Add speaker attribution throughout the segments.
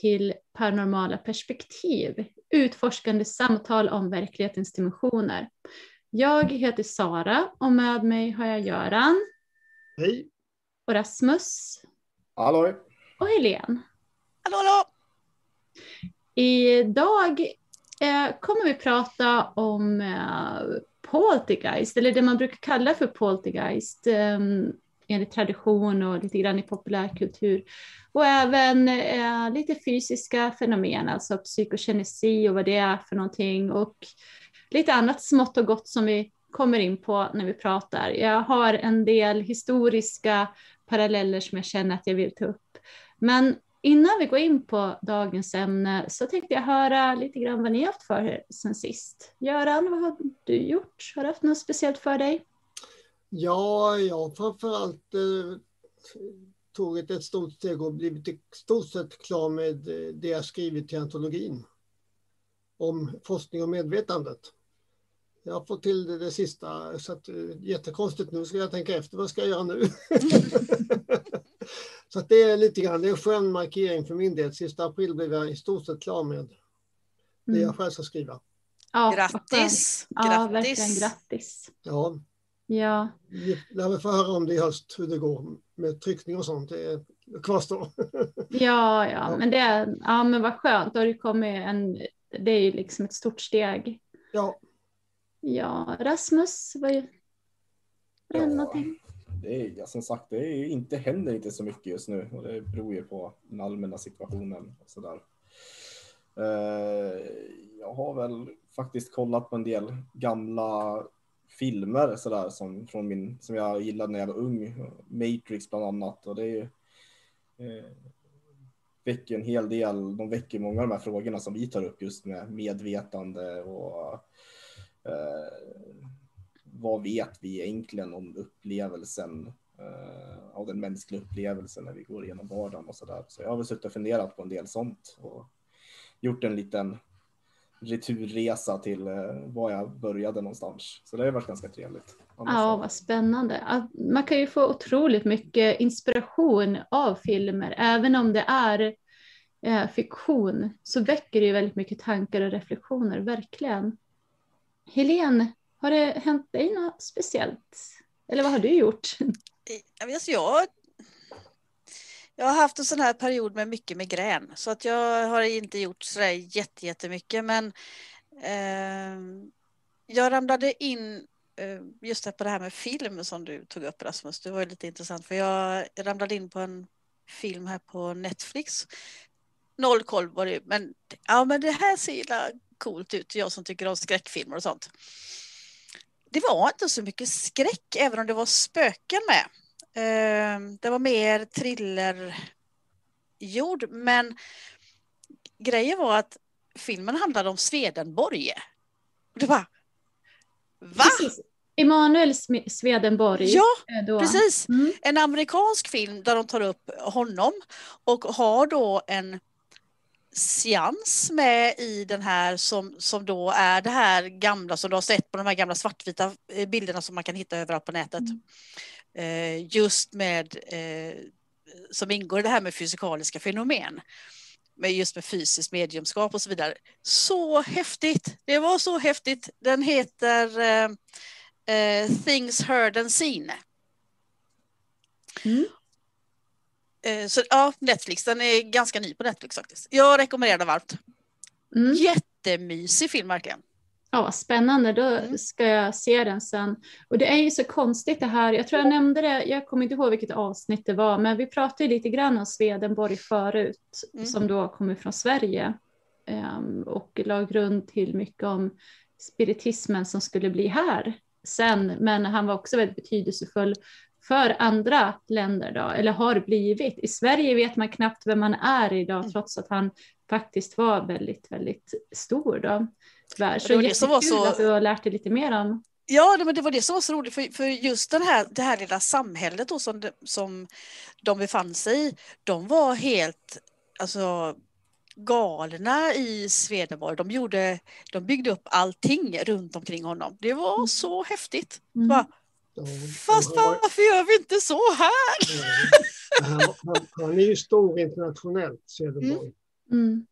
Speaker 1: till Paranormala perspektiv, utforskande samtal om verklighetens dimensioner. Jag heter Sara och med mig har jag Göran.
Speaker 2: Hej.
Speaker 1: Och Rasmus.
Speaker 3: Hallå.
Speaker 1: Och Helene.
Speaker 4: Hallå, hallå.
Speaker 1: Idag eh, kommer vi prata om eh, poltergeist, eller det man brukar kalla för poltergeist. Eh, enligt tradition och lite grann i populärkultur. Och även eh, lite fysiska fenomen, alltså psykokinesi och vad det är för någonting. Och lite annat smått och gott som vi kommer in på när vi pratar. Jag har en del historiska paralleller som jag känner att jag vill ta upp. Men innan vi går in på dagens ämne så tänkte jag höra lite grann vad ni har haft för er sen sist. Göran, vad har du gjort? Har du haft något speciellt för dig?
Speaker 2: Ja, jag har framförallt eh, tagit ett stort steg och blivit i stort sett klar med eh, det jag skrivit till antologin om forskning och medvetandet. Jag har fått till det, det sista, så att, eh, jättekonstigt. Nu ska jag tänka efter, vad ska jag göra nu? så att det är lite grann, det är en skön markering för min del. Sista april blev jag i stort sett klar med det jag
Speaker 1: Mm.
Speaker 2: själv ska skriva.
Speaker 1: Ja,
Speaker 4: Grattis!
Speaker 1: Ja, verkligen grattis.
Speaker 2: Ja,
Speaker 1: Ja,
Speaker 2: vi lär väl få höra om det i höst, hur det går med tryckning och sånt. Det kvarstår.
Speaker 1: ja, ja, men det, ja, men vad skönt. Har det kommit en, det är ju liksom ett stort steg.
Speaker 2: Ja,
Speaker 1: Ja, Rasmus, vad är vad är det
Speaker 3: Ja.
Speaker 1: någonting?
Speaker 3: Det är, ja, som sagt, det är ju inte, händer inte så mycket just nu och det beror ju på den allmänna situationen och sådär. Eh, jag har väl faktiskt kollat på en del gamla filmer sådär som, från min, som jag gillade när jag var ung. Matrix bland annat och det är ju eh, väcker en hel del, de väcker många av de här frågorna som vi tar upp just med medvetande och eh, vad vet vi egentligen om upplevelsen eh, av den mänskliga upplevelsen när vi går igenom vardagen och sådär. Så jag har väl suttit och funderat på en del sånt och gjort en liten returresa till eh, var jag började någonstans. Så det har varit ganska trevligt.
Speaker 1: Ja, vad spännande. Man kan ju få otroligt mycket inspiration av filmer, även om det är eh, fiktion, så väcker det ju väldigt mycket tankar och reflektioner, verkligen. Helene, har det hänt dig något speciellt? Eller vad har du gjort?
Speaker 4: Jag, vet, jag, jag har haft en sån här period med mycket migrän så att jag har inte gjort sådär jätte- jättemycket men eh, jag ramlade in eh, just det på det här med film som du tog upp Rasmus. Det var ju lite intressant för jag ramlade in på en film här på Netflix. Noll koll var det men ja men det här ser illa coolt ut. Jag som tycker om skräckfilmer och sånt. Det var inte så mycket skräck även om det var spöken med. Eh, det var mer thrillerjord men grejen var att filmen handlade om Swedenborg. Och det var Va?
Speaker 1: Precis. Emanuel Swedenborg.
Speaker 4: Ja,
Speaker 1: eh, då.
Speaker 4: precis.
Speaker 1: Mm.
Speaker 4: En amerikansk film där de tar upp honom och har då en seans med i den här som, som då är det här gamla som du har sett på de här gamla svartvita eh, bilderna som man kan hitta överallt på nätet. Eh, just med eh, som ingår i det här med fysikaliska fenomen. Med just med fysiskt mediumskap och så vidare. Så häftigt! Det var så häftigt. Den heter eh, eh, Things Heard and Seen.
Speaker 1: Mm.
Speaker 4: Eh, Så ja, Netflix, den är ganska ny på Netflix faktiskt. Jag rekommenderar den varmt.
Speaker 1: Mm.
Speaker 4: Jättemysig film verkligen.
Speaker 1: Ja, spännande. Då
Speaker 4: Mm.
Speaker 1: ska jag se den sen. Och det är ju så konstigt det här. Jag tror jag nämnde det, jag kommer inte ihåg vilket avsnitt det var, men vi pratade lite grann om Swedenborg förut,
Speaker 4: Mm.
Speaker 1: som då kommer från Sverige. Ehm, och la grund till mycket om spiritismen som skulle bli här sen. Men han var också väldigt betydelsefull för andra länder då, eller har blivit. I Sverige vet man knappt vem han är idag,
Speaker 4: Mm.
Speaker 1: trots att han faktiskt var väldigt, väldigt stor då. Tyvärr. Så
Speaker 4: det var det som var så-
Speaker 1: att du har lärt dig lite mer om.
Speaker 4: Ja, men det var det som var så roligt, för, för just den här, det här lilla samhället då som, de, som de befann sig i, de var helt alltså, galna i Swedenborg. De, gjorde, de byggde upp allting runt omkring honom. Det var
Speaker 1: Mm.
Speaker 4: så häftigt.
Speaker 1: Mm.
Speaker 4: Bara, Fast
Speaker 2: var-
Speaker 4: varför gör vi inte så här?
Speaker 2: han, han, han är ju stor internationellt, Cederborg.
Speaker 1: Mm.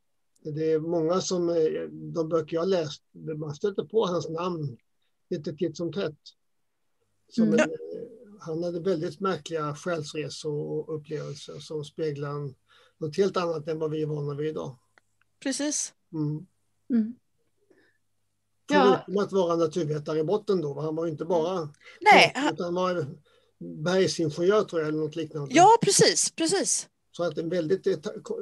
Speaker 2: Det är många som, eh, de böcker jag läst, man stöter på hans namn lite titt som tätt. Som
Speaker 1: Mm.
Speaker 2: en, eh, han hade väldigt märkliga själsresor och upplevelser som speglar något helt annat än vad vi är vana vid idag.
Speaker 4: Precis.
Speaker 2: Mm.
Speaker 1: Mm. Ja.
Speaker 2: Förutom att vara naturvetare i botten då, han var ju inte bara
Speaker 4: Nej, han,
Speaker 2: utan han var bergsingenjör tror jag eller något liknande.
Speaker 4: ja precis, precis.
Speaker 2: Så att en väldigt eh,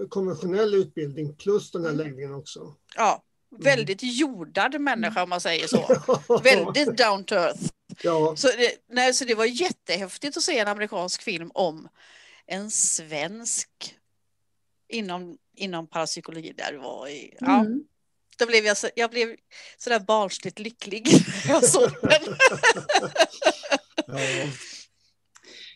Speaker 2: konventionell utbildning plus den här
Speaker 4: Mm.
Speaker 2: läggningen också.
Speaker 4: Ja, väldigt jordad människa om man säger så. Väldigt down to earth.
Speaker 2: Ja,
Speaker 4: Så det, nej, så det var jättehäftigt att se en amerikansk film om en svensk inom, inom parapsykologi. Där det var i, ja,
Speaker 1: Mm.
Speaker 4: då blev jag, så, jag blev sådär barnsligt lycklig jag såg den.
Speaker 2: ja.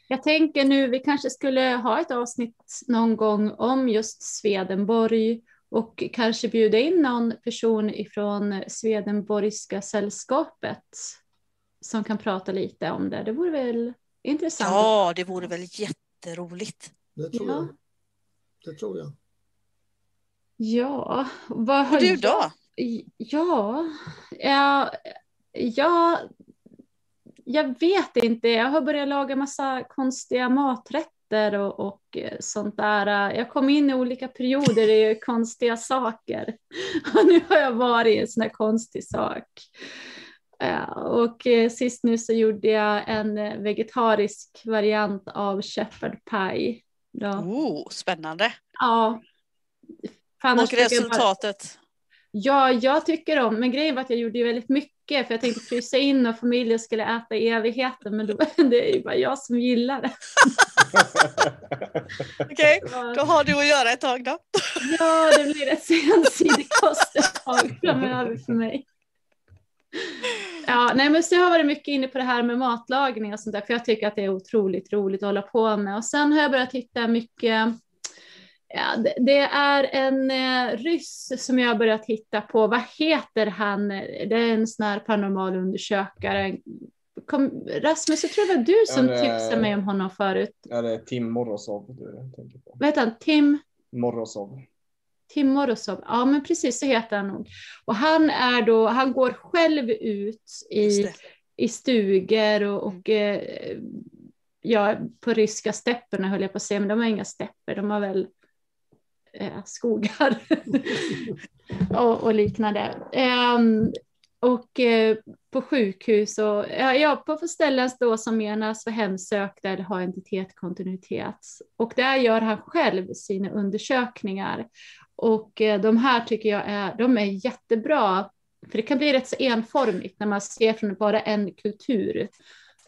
Speaker 1: Jag tänker nu, vi kanske skulle ha ett avsnitt någon gång om just Swedenborg och kanske bjuda in någon person ifrån Swedenborgska sällskapet som kan prata lite om det. Det vore väl intressant?
Speaker 4: Ja, det vore väl jätteroligt.
Speaker 2: Det tror
Speaker 1: Ja.
Speaker 2: jag. Det tror jag.
Speaker 1: Ja, vad har
Speaker 4: Och du
Speaker 1: jag-
Speaker 4: då?
Speaker 1: Ja, ja, ja, jag vet inte. Jag har börjat laga massa konstiga maträtter och, och eh, sånt där. Jag kom in i olika perioder i konstiga saker. Och nu har jag varit i en sån här konstig sak. Ja, Och eh, sist nu så gjorde jag en eh, vegetarisk variant av shepherd pie. Då.
Speaker 4: Oh, spännande.
Speaker 1: Ja. Annars
Speaker 4: Och
Speaker 1: bara-
Speaker 4: resultatet?
Speaker 1: Ja, jag tycker om, men grejen var att jag gjorde ju väldigt mycket för jag tänkte frysa in och familjen skulle äta i evigheten, men då, det är ju bara jag som gillar det.
Speaker 4: Okej, då har du att göra ett tag då.
Speaker 1: Ja, det blir ett ensidig kost ett tag framöver för mig. Ja, nej, men så har jag varit mycket inne på det här med matlagning och sånt där, för jag tycker att det är otroligt roligt att hålla på med. Och sen har jag börjat hitta mycket Ja, det- är en eh, ryss som jag har börjat hitta på. Vad heter han? Det är en sån här paranormal undersökare. Kom, Rasmus, jag tror det var du som
Speaker 3: Ja, det-
Speaker 1: tipsade mig om honom förut.
Speaker 3: Är det Tim Morozov du tänker på?
Speaker 1: Vad heter han? Tim?
Speaker 3: Morozov.
Speaker 1: Tim Morozov, ja men precis så heter han nog. Och han är då, han går själv ut i, i stugor och, och eh, ja, på ryska stäpperna höll jag på att säga, men de har inga stäpper, de har väl eh, skogar och, och liknande. Ehm, och eh, på sjukhus och ja, på ställen då som menas för hemsökta eller har entitetkontinuitet. Och där gör han själv sina undersökningar. Och eh, de här tycker jag är, de är jättebra. För det kan bli rätt så enformigt när man ser från bara en kultur.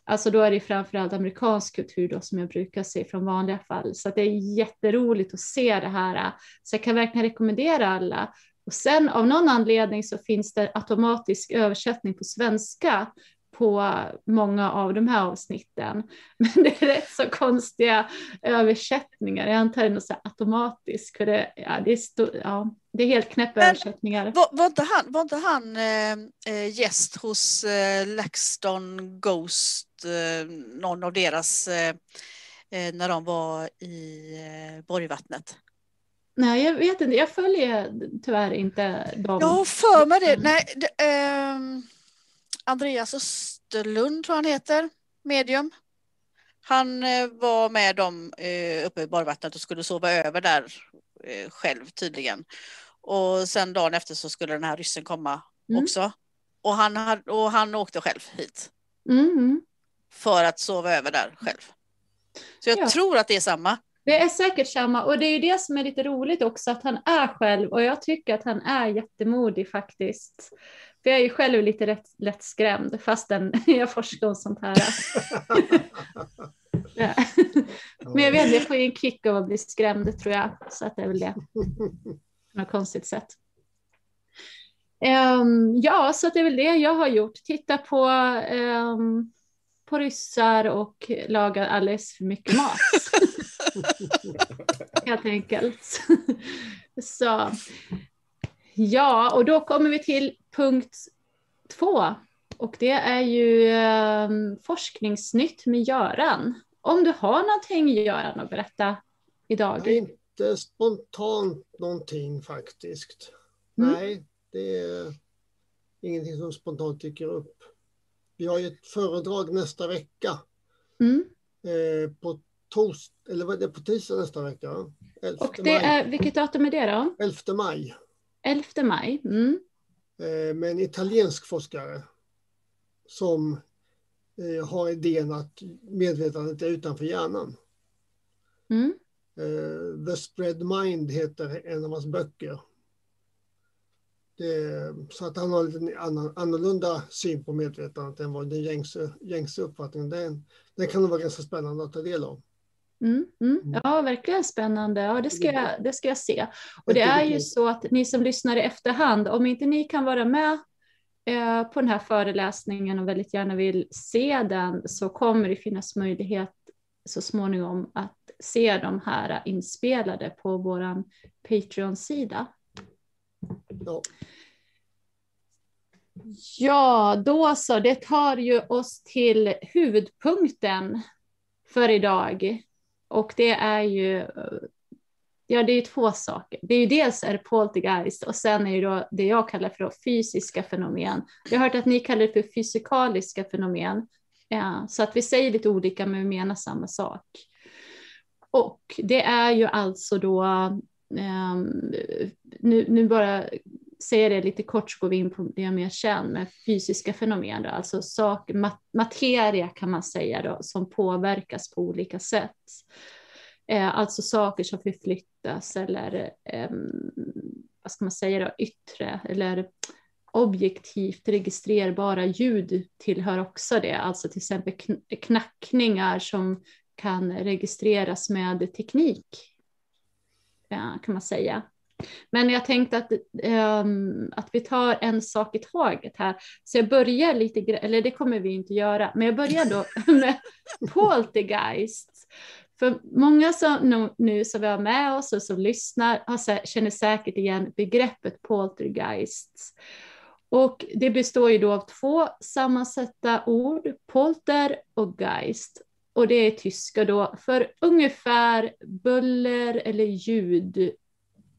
Speaker 1: Alltså då är det framförallt amerikansk kultur då som jag brukar se från vanliga fall. Så att det är jätteroligt att se det här. Så jag kan verkligen rekommendera alla. Och sen av någon anledning så finns det automatisk översättning på svenska på många av de här avsnitten. Men det är rätt så konstiga översättningar. Jag antar det är något automatiskt. För det, ja, det, är sto- ja, det är helt knäppa
Speaker 4: Men-
Speaker 1: översättningar.
Speaker 4: Var, var inte han, var inte han eh, gäst hos eh, LaxTon Ghost, någon av deras, eh, eh, när de var i eh, Borgvattnet?
Speaker 1: Nej, jag vet inte. Jag följer tyvärr inte dem.
Speaker 4: Jag har för mig det. Nej, det ehm, Andreas Österlund tror han heter, medium. Han eh, var med dem eh, uppe i Borgvattnet och skulle sova över där eh, själv tydligen. Och sen dagen efter så skulle den här ryssen komma
Speaker 1: Mm.
Speaker 4: också. Och han, och han åkte själv hit
Speaker 1: Mm, mm.
Speaker 4: För att sova över där själv. Så jag
Speaker 1: Ja.
Speaker 4: tror att det är samma.
Speaker 1: Det är säkert samma och det är ju det som är lite roligt också att han är själv och jag tycker att han är jättemodig faktiskt. För jag är ju själv lite rätt, lätt skrämd fastän jag forskar om sånt här. Ja. Men jag vet jag får ju en kick av att bli skrämd tror jag. Så att det är väl det. På något konstigt sätt. Ehm, ja, så att det är väl det jag har gjort. Titta på, ehm, på ryssar och laga alldeles för mycket mat. Helt enkelt. så. Ja, och då kommer vi till punkt två. och det är ju eh, forskningsnytt med Göran. Om du har någonting Göran att berätta idag?
Speaker 2: Det är inte spontant någonting faktiskt.
Speaker 1: Mm.
Speaker 2: Nej, det är ingenting som spontant dyker upp. Vi har ju ett föredrag nästa vecka
Speaker 1: Mm.
Speaker 2: eh, på tors eller vad är det på tisdag nästa vecka? 11
Speaker 1: Och det
Speaker 2: maj.
Speaker 1: är, vilket datum är det då?
Speaker 2: 11 maj
Speaker 1: 11 maj. Mm.
Speaker 2: eh, med en italiensk forskare som eh, har idén att medvetandet är utanför hjärnan.
Speaker 1: Mm.
Speaker 2: Eh, The Spread Mind heter en av hans böcker. Det, så att han har en lite annan, annorlunda syn på medvetandet än vad den gängse, gängse uppfattningen. Den, den kan nog vara ganska spännande att ta del av.
Speaker 1: Mm, mm.
Speaker 2: Mm.
Speaker 1: Ja, verkligen spännande. Ja, det, ska jag, det ska jag se. Och det är ju så att ni som lyssnar i efterhand, om inte ni kan vara med eh, på den här föreläsningen och väldigt gärna vill se den så kommer det finnas möjlighet så småningom att se de här inspelade på vår Patreon-sida.
Speaker 2: Ja.
Speaker 1: Ja, då så. Det tar ju oss till huvudpunkten för idag. Och det är ju, ja det är ju två saker. Det är ju dels är det poltergeist och sen är det då det jag kallar för fysiska fenomen. Jag har hört att ni kallar det för fysikaliska fenomen. Ja, så att vi säger lite olika men vi menar samma sak. Och det är ju alltså då, Ehm, nu, nu bara säger det lite kort så går vi in på det jag mer känner med fysiska fenomen, då, alltså sak, mat, materia kan man säga då, som påverkas på olika sätt. Eh, alltså saker som förflyttas eller eh, vad ska man säga då, yttre eller objektivt registrerbara ljud tillhör också det, alltså till exempel kn- knackningar som kan registreras med teknik, Eh, kan man säga. Men jag tänkte att, um, att vi tar en sak i taget här. Så jag börjar lite, eller det kommer vi inte göra, men jag börjar då med poltergeist. För många som nu- som vi har med oss och som lyssnar har, känner säkert igen begreppet poltergeist. Och det består ju då av två sammansatta ord, polter och geist. Och det är tyska då för ungefär buller eller ljud,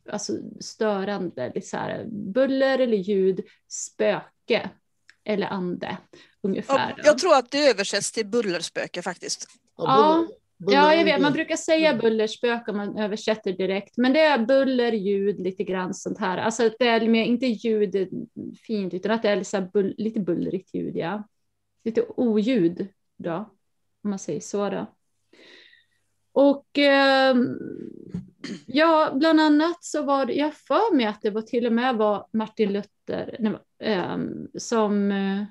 Speaker 1: alltså störande, så här, buller eller ljud, spöke eller ande. Ungefär.
Speaker 4: Ja, jag tror att det översätts till bullerspöke faktiskt.
Speaker 1: Ja,
Speaker 2: buller-
Speaker 1: Ja, jag vet. Man brukar säga bullerspöke om man översätter direkt. Men det är buller, ljud, lite grann sånt här. Alltså att det är mer, inte ljud fint, utan att det är lite, så här bull, lite bullrigt ljud, ja. Lite oljud då, om man säger så då. Och ehm, ja, bland annat så var det, jag för mig att det var till och med var Martin Luther nej, ehm, som eh,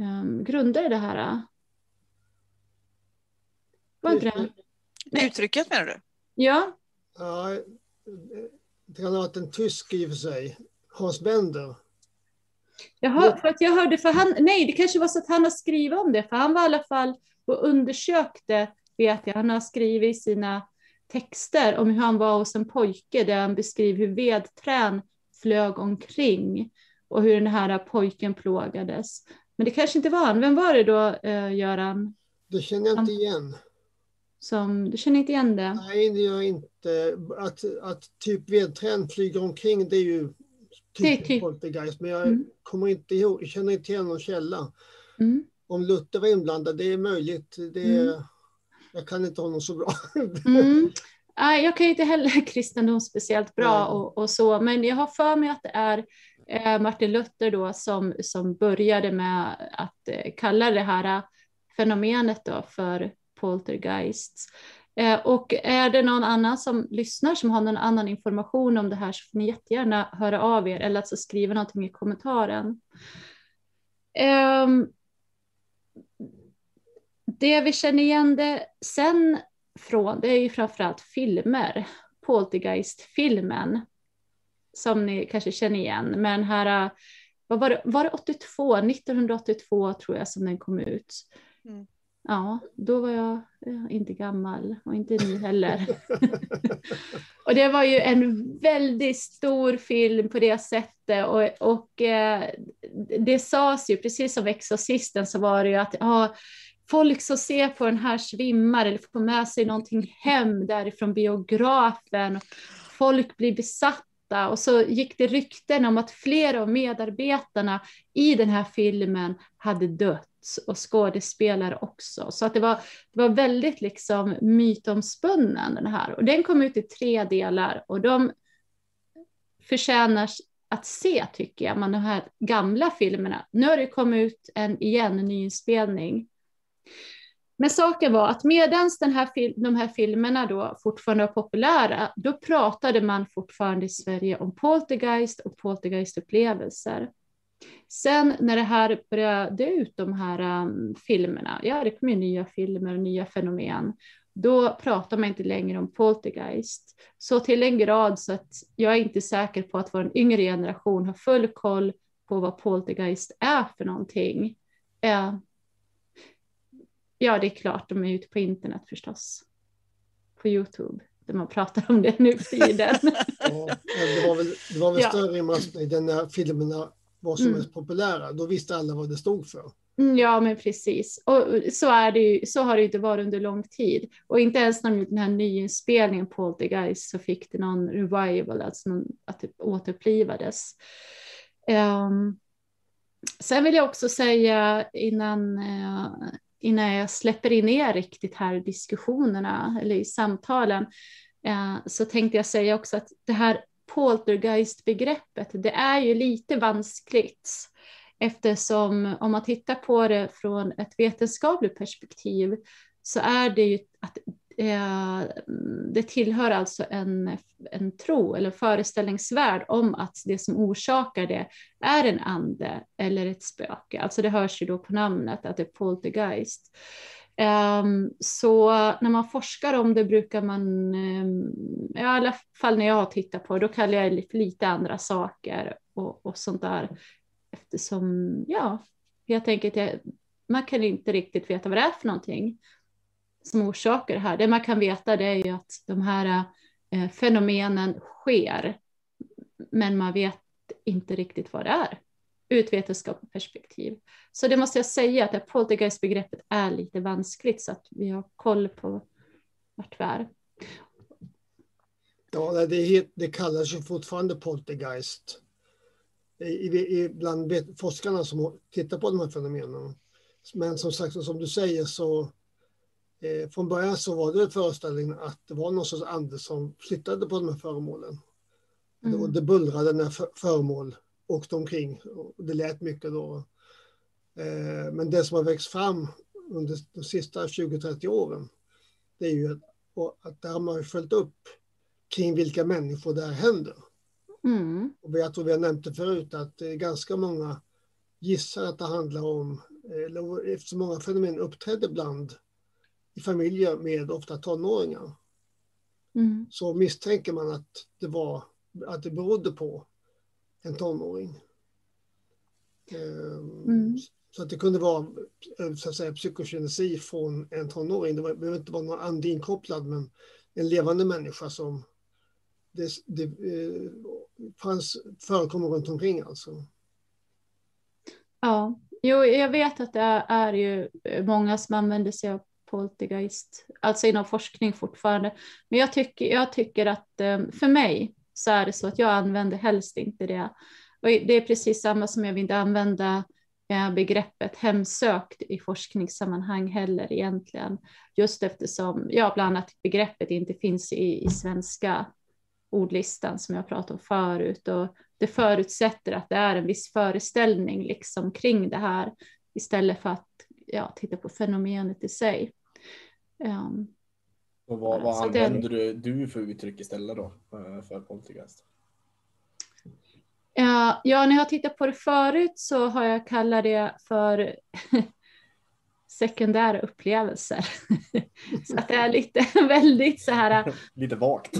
Speaker 1: ehm, grundade det här. Var inte det? Nej.
Speaker 4: Uttrycket menar du?
Speaker 1: Ja,
Speaker 2: Ja, det kan ha varit en tysk i och för sig. Hans Bender.
Speaker 1: Jag, hör, för att jag hörde, för han, nej det kanske var så att han har skrivit om det, för han var i alla fall och undersökte, vet jag, han har skrivit i sina texter om hur han var hos en pojke där han beskriver hur vedträn flög omkring och hur den här pojken plågades. Men det kanske inte var han. Vem var det då, eh, Göran?
Speaker 2: Det känner jag inte igen.
Speaker 1: Som, du känner inte igen det?
Speaker 2: Nej, det gör jag inte. Att, att typ vedträn flyger omkring, det är ju typ
Speaker 1: typ-
Speaker 2: poltergeist. Men jag
Speaker 1: Mm.
Speaker 2: kommer inte ihåg, jag känner inte igen någon källa.
Speaker 1: Mm.
Speaker 2: Om Luther var inblandad, det är möjligt. Det
Speaker 1: Mm.
Speaker 2: Jag kan inte honom så bra.
Speaker 1: Mm. Jag kan inte heller kristendom speciellt bra och, och så, men jag har för mig att det är eh, Martin Luther då som, som började med att eh, kalla det här eh, fenomenet då för poltergeist. Eh, och är det någon annan som lyssnar som har någon annan information om det här så får ni jättegärna höra av er eller alltså skriva någonting i kommentaren. Ehm, det vi känner igen det sen från, det är ju framförallt filmer. Poltergeist-filmen. Som ni kanske känner igen. Med den här, eh, vad var det, var det 82? 1982 tror jag som den kom ut.
Speaker 4: Mm
Speaker 1: ja, då var jag inte gammal och inte ni heller. och det var ju en väldigt stor film på det sättet och, och eh, det sades ju, precis som Exorcisten så var det ju att ja, folk som ser på den här svimmar eller får med sig någonting hem därifrån biografen. Folk blir besatta och så gick det rykten om att flera av medarbetarna i den här filmen hade dött och skådespelare också. Så att det var, det var väldigt liksom mytomspunnen den här. Och den kom ut i tre delar och de förtjänar att se tycker jag, man de här gamla filmerna. Nu har det kommit ut en igen, en nyinspelning. Men saken var att medan den här de här filmerna då fortfarande var populära, då pratade man fortfarande i Sverige om poltergeist och poltergeistupplevelser. Sen när det här började ut, de här um, filmerna, ja det kom ju nya filmer och nya fenomen, då pratar man inte längre om poltergeist. Så till en grad så att jag är inte säker på att vår yngre generation har full koll på vad poltergeist är för någonting. Eh, ja, det är klart, de är ute på internet förstås. På Youtube, där man pratar om det nu för tiden.
Speaker 2: ja, det var väl, det var väl ja. större massmedia när filmerna var som mm. mest populära. Då visste alla vad det stod för.
Speaker 1: Mm, ja, men precis. Och så, är det ju, så har det inte varit under lång tid. Och inte ens när den här nyinspelningen på Poltergeist så fick det någon revival, alltså någon, att det återupplivades. Um, sen vill jag också säga innan, uh, innan jag släpper in er riktigt här i diskussionerna eller i samtalen, eh, så tänkte jag säga också att det här poltergeist-begreppet, det är ju lite vanskligt eftersom om man tittar på det från ett vetenskapligt perspektiv så är det ju att Eh, det tillhör alltså en, en tro eller föreställningsvärld om att det som orsakar det är en ande eller ett spöke. Alltså det hörs ju då på namnet att det är poltergeist. Um, så när man forskar om det brukar man, um, i alla fall när jag har tittat på det, då kallar jag det lite andra saker och, och sånt där. Eftersom, ja, helt enkelt, jag, man kan inte riktigt veta vad det är för någonting som orsakar det här. Det man kan veta det är ju att de här eh, fenomenen sker, men man vet inte riktigt vad det är ur ett vetenskapligt perspektiv. Så det måste jag säga att det poltergeist-begreppet är lite vanskligt så att vi har koll på vart vi är.
Speaker 2: Ja, det, det kallas ju fortfarande poltergeist bland forskarna som tittar på de här fenomenen. Men som sagt, som du säger så eh, från början så var det föreställningen att det var någon sorts ande som flyttade på de här föremålen. Mm. Och det bullrade när föremål åkte omkring. Och det lät mycket då. Eh, men det som har växt fram under de sista 20-30 åren, det är ju att, att där har man följt upp kring vilka människor det här händer. Mm. Och jag tror vi har nämnt det förut att det är ganska många gissar att det handlar om, eller eftersom många fenomen uppträdde bland i familjer med ofta tonåringar, mm. så misstänker man att det var att det berodde på en tonåring. Ehm, mm. Så att det kunde vara eh, så att säga, psykokinesi från en tonåring. Det behöver inte vara någon ande inkopplad men en levande människa som det, det eh, fanns, förekom runt omkring alltså.
Speaker 1: Ja, jo, jag vet att det är ju många som använder sig av poltergeist, alltså inom forskning fortfarande. Men jag tycker, jag tycker att eh, för mig så är det så att jag använder helst inte det. Och det är precis samma som jag vill inte använda eh, begreppet hemsökt i forskningssammanhang heller egentligen. Just eftersom, ja, bland annat begreppet inte finns i, i svenska ordlistan som jag pratade om förut och det förutsätter att det är en viss föreställning liksom kring det här istället för att ja, titta på fenomenet i sig. Um,
Speaker 3: och vad, vad använder det... du för uttryck istället då eh, för poltergeist?
Speaker 1: Ja, ja, när jag tittat på det förut så har jag kallat det för sekundära upplevelser. så att det är lite väldigt så här.
Speaker 3: lite vagt.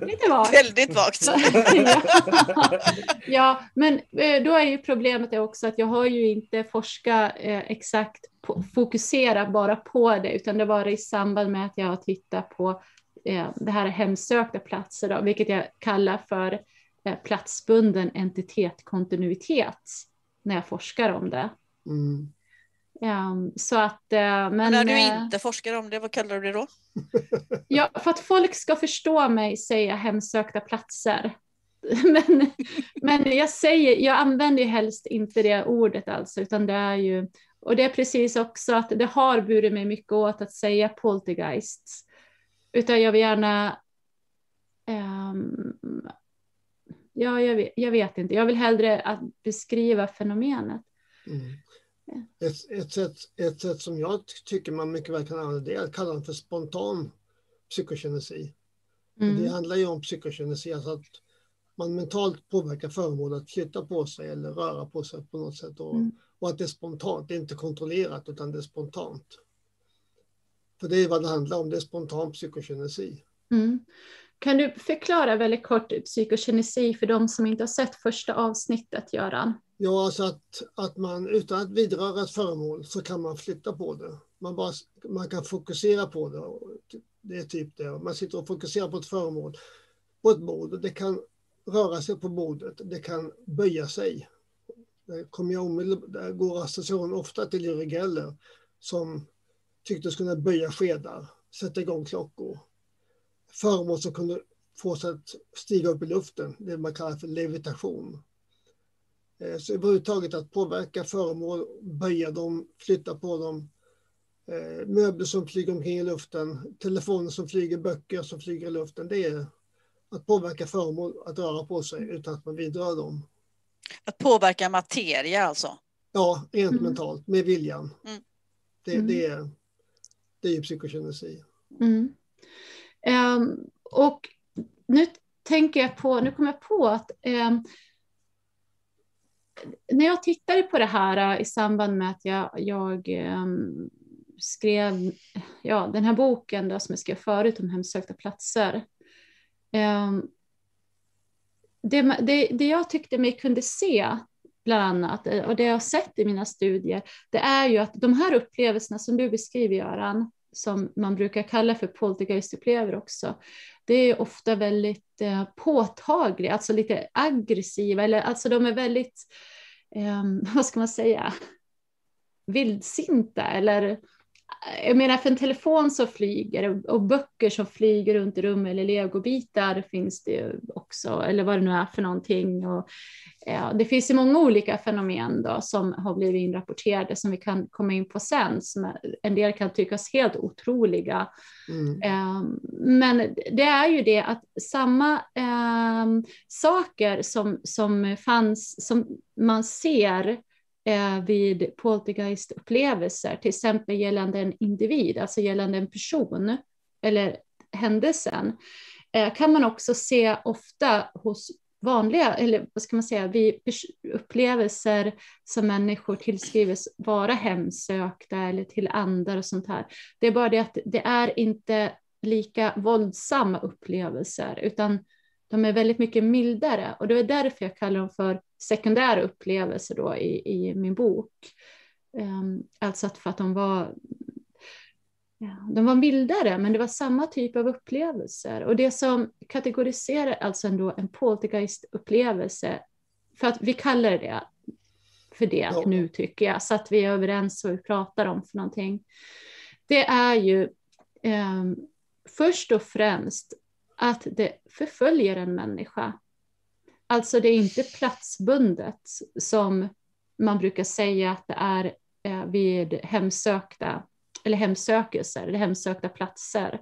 Speaker 1: lite vagt.
Speaker 4: Väldigt vagt.
Speaker 1: ja. ja, men eh, då är ju problemet också att jag har ju inte forskat eh, exakt fokusera bara på det, utan det var i samband med att jag har tittat på eh, det här hemsökta platser, då, vilket jag kallar för eh, platsbunden entitet kontinuitet när jag forskar om det.
Speaker 2: Mm.
Speaker 1: Um, så att, uh, men,
Speaker 4: Men när du
Speaker 1: eh,
Speaker 4: inte forskar om det, vad kallar du det då?
Speaker 1: Ja, för att folk ska förstå mig säger jag hemsökta platser. Men, men jag, säger, jag använder ju helst inte det ordet alltså, utan det är ju, och det är precis också att det har burit mig mycket åt att säga poltergeists. Utan jag vill gärna, ehm, ja, jag vet, jag vet inte, jag vill hellre att beskriva fenomenet.
Speaker 2: Mm. Ett, ett, sätt, ett sätt som jag tycker man mycket väl kan använda det är att kalla den för spontan psykokinesi.
Speaker 1: Mm.
Speaker 2: Det handlar ju om psykokinesi, alltså att man mentalt påverkar föremål att flytta på sig eller röra på sig på något sätt. Och,
Speaker 1: Mm.
Speaker 2: Och att det är spontant, det är inte kontrollerat utan det är spontant. För det är vad det handlar om, det är spontan psykokinesi.
Speaker 1: Mm. Kan du förklara väldigt kort psykokinesi för de som inte har sett första avsnittet, Göran?
Speaker 2: Ja, alltså att, att man utan att vidröra ett föremål så kan man flytta på det. Man, bara, man kan fokusera på det. Det är typ det. Man sitter och fokuserar på ett föremål på ett bord. Det kan röra sig på bordet. Det kan böja sig. Där, kommer jag omedelbart, där går associationen ofta till Uri Geller som tycktes kunna böja skedar, sätta igång klockor. Föremål som kunde få sig att stiga upp i luften, det man kallar för levitation. Eh, så överhuvudtaget att påverka föremål, böja dem, flytta på dem. Eh, möbler som flyger omkring i luften, telefoner som flyger, böcker som flyger i luften. Det är att påverka föremål att röra på sig utan att man vidrör dem.
Speaker 4: Att påverka materia alltså?
Speaker 2: Ja, rent
Speaker 1: Mm.
Speaker 2: mentalt, med viljan.
Speaker 4: Mm.
Speaker 2: Det,
Speaker 1: Mm.
Speaker 2: det, är, det är ju psykokinesi.
Speaker 1: Mm. Ehm, och nu tänker jag på, nu kommer jag på att ehm, när jag tittade på det här eh, i samband med att jag, jag ehm, skrev ja, den här boken då, som jag skrev förut om hemsökta platser. ehm, det, det, det jag tyckte mig kunde se bland annat, eh, och det jag har sett i mina studier, det är ju att de här upplevelserna som du beskriver, Göran, som man brukar kalla för poltergeistupplevelser också, det är ofta väldigt eh, påtagliga, alltså lite aggressiva, eller alltså de är väldigt, eh, vad ska man säga, vildsinta eller jag menar för en telefon som flyger och böcker som flyger runt i rummet eller legobitar finns det ju också, eller vad det nu är för någonting. Och, ja, det finns ju många olika fenomen då som har blivit inrapporterade som vi kan komma in på sen, som en del kan tyckas helt otroliga.
Speaker 2: Mm.
Speaker 1: Ehm, Men det är ju det att samma ehm, saker som, som fanns, som man ser eh, vid poltergeistupplevelser, till exempel gällande en individ, alltså gällande en person eller händelsen, eh, kan man också se ofta hos vanliga, eller vad ska man säga, vid upplevelser som människor tillskrivs vara hemsökta eller till andar och sånt här. Det är bara det att det är inte lika våldsamma upplevelser, utan de är väldigt mycket mildare. Och det är därför jag kallar dem för sekundära upplevelser då i, i min bok. Um, alltså att för att de var, de var mildare, men det var samma typ av upplevelser. Och det som kategoriserar alltså ändå en poltergeist-upplevelse, för att vi kallar det för det
Speaker 2: Ja.
Speaker 1: nu tycker jag, så att vi är överens vad vi pratar om för någonting. Det är ju um, först och främst att det förföljer en människa. Alltså det är inte platsbundet som man brukar säga att det är eh, vid hemsökta eller hemsökelser eller hemsökta platser.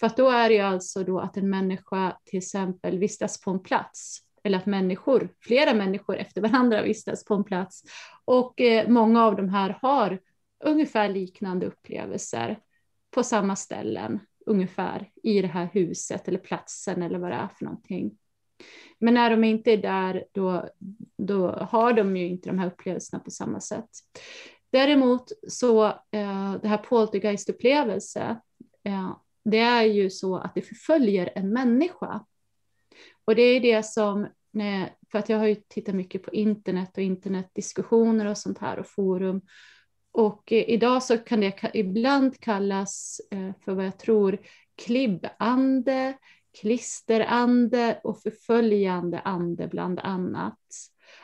Speaker 1: För att då är det ju alltså då att en människa till exempel vistas på en plats eller att människor, flera människor efter varandra vistas på en plats och eh, många av de här har ungefär liknande upplevelser på samma ställen ungefär i det här huset eller platsen eller vad det är för någonting. Men när de inte är där, då, då har de ju inte de här upplevelserna på samma sätt. Däremot så, eh, det här poltergeistupplevelse, eh, det är ju så att det förföljer en människa. Och det är det som, eh, för att jag har ju tittat mycket på internet och internetdiskussioner och sånt här och forum. Och eh, idag så kan det ibland kallas eh, för vad jag tror klibbande, klisterande och förföljande ande bland annat.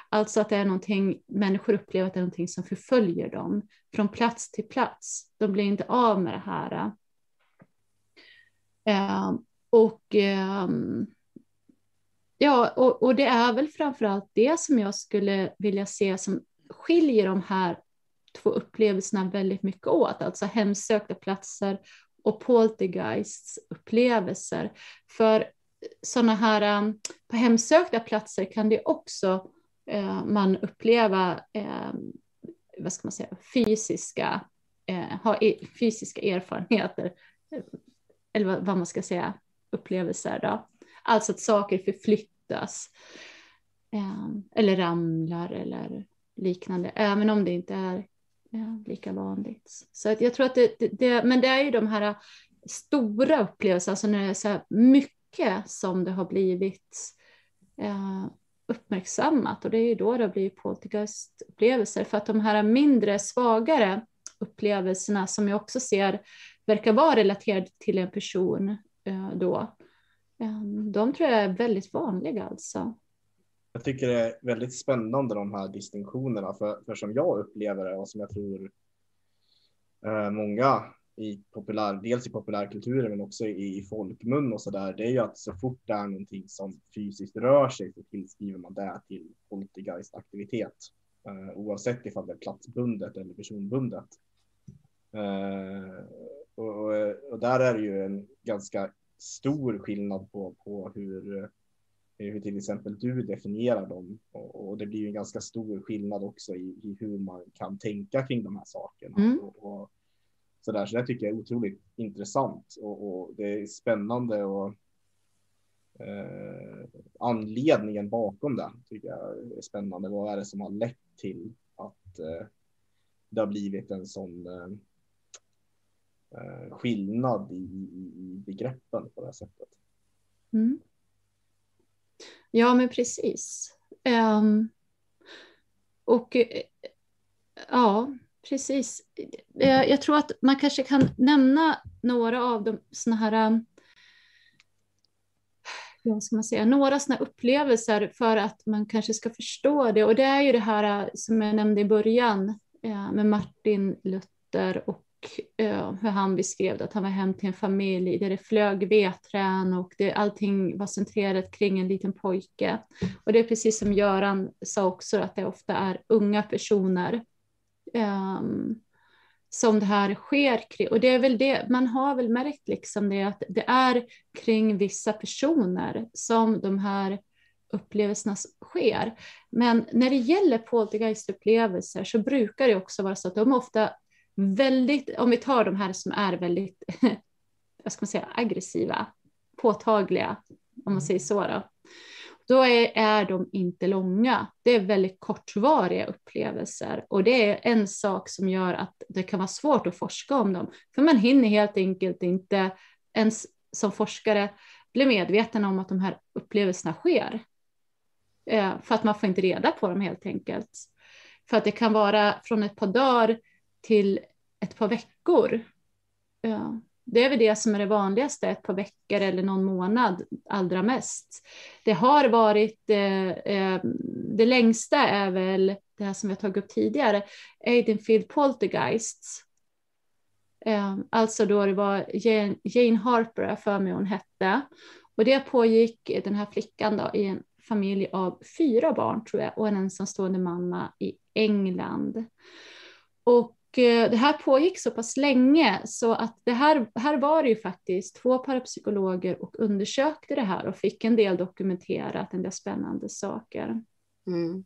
Speaker 1: Alltså att det är någonting, människor upplever att det är någonting som förföljer dem från plats till plats. De blir inte av med det här. Eh, och, eh, ja, och, och, det är väl framförallt det som jag skulle vilja se som skiljer de här två upplevelserna väldigt mycket åt, alltså hemsökta platser och poltergeists upplevelser. För sådana här, um, på hemsökta platser kan det också eh, man uppleva, eh, vad ska man säga, fysiska, eh, ha e, fysiska erfarenheter, eh, eller vad, vad man ska säga, upplevelser då. Alltså att saker förflyttas, eh, eller ramlar eller liknande, även om det inte är ja, lika vanligt. Så att jag tror att det, det, det, men det är ju de här äh, stora upplevelserna, alltså när det är så här mycket som det har blivit eh, uppmärksammat och det är ju då det har blivit poltergeistupplevelser för att de här mindre svagare upplevelserna som jag också ser verkar vara relaterade till en person eh, då, eh, de tror jag är väldigt vanliga alltså.
Speaker 3: Jag tycker det är väldigt spännande de här distinktionerna för, för som jag upplever det och som jag tror eh, många i populär, dels i populärkulturen men också i, i folkmun och så där, det är ju att så fort det är någonting som fysiskt rör sig så tillskriver man det till poltergeistaktivitet. Eh, oavsett ifall det är platsbundet eller personbundet. Eh, och, och, där är det ju en ganska stor skillnad på, på hur hur till exempel du definierar dem. Och, och det blir en ganska stor skillnad också i, i, hur man kan tänka kring de här sakerna. Mm. Och, och, så, där. så det tycker jag är otroligt intressant och, och det är spännande och eh, anledningen bakom det tycker jag är spännande. Vad är det som har lett till att eh, det har blivit en sån eh, eh skillnad i, i, i begreppen på det här sättet.
Speaker 1: Mm. Ja, men precis. Um, och eh, ja, precis. Jag, jag, tror att man kanske kan nämna några av de såna här ehm, ja, ska man säga, några sådana upplevelser för att man kanske ska förstå det. Och det är ju det här eh, som jag nämnde i början med Martin Luther och eh, hur han beskrev att han var hem till en familj där det flög vedträn och det, allting var centrerat kring en liten pojke. Och det är precis som Göran sa också, att det ofta är unga personer eh, som det här sker kring. Och det är väl det, man har väl märkt liksom det att det är kring vissa personer som de här upplevelserna sker. Men när det gäller poltergeistupplevelser så brukar det också vara så att de ofta väldigt, om vi tar de här som är väldigt, vad ska man säga, aggressiva, påtagliga, om man säger så då, då är, är de inte långa. Det är väldigt kortvariga upplevelser och det är en sak som gör att det kan vara svårt att forska om dem, för man hinner helt enkelt inte ens som forskare bli medveten om att de här upplevelserna sker. Eh, för att man får inte reda på dem helt enkelt. För att det kan vara från ett par dagar till ett par veckor. Ja, det är väl det som är det vanligaste, ett par veckor eller någon månad allra mest. Det har varit, eh, eh, det längsta är väl det här som vi har tagit upp tidigare, Aidenfield Poltergeists. Eh, alltså då det var Jane, Jane Harper, för mig hon hette. Och det pågick den här flickan då i en familj av fyra barn tror jag och en ensamstående mamma i England. Och det här pågick så pass länge så att det här, här var det ju faktiskt två parapsykologer och undersökte det här och fick en del dokumenterat, en del spännande saker.
Speaker 2: Mm.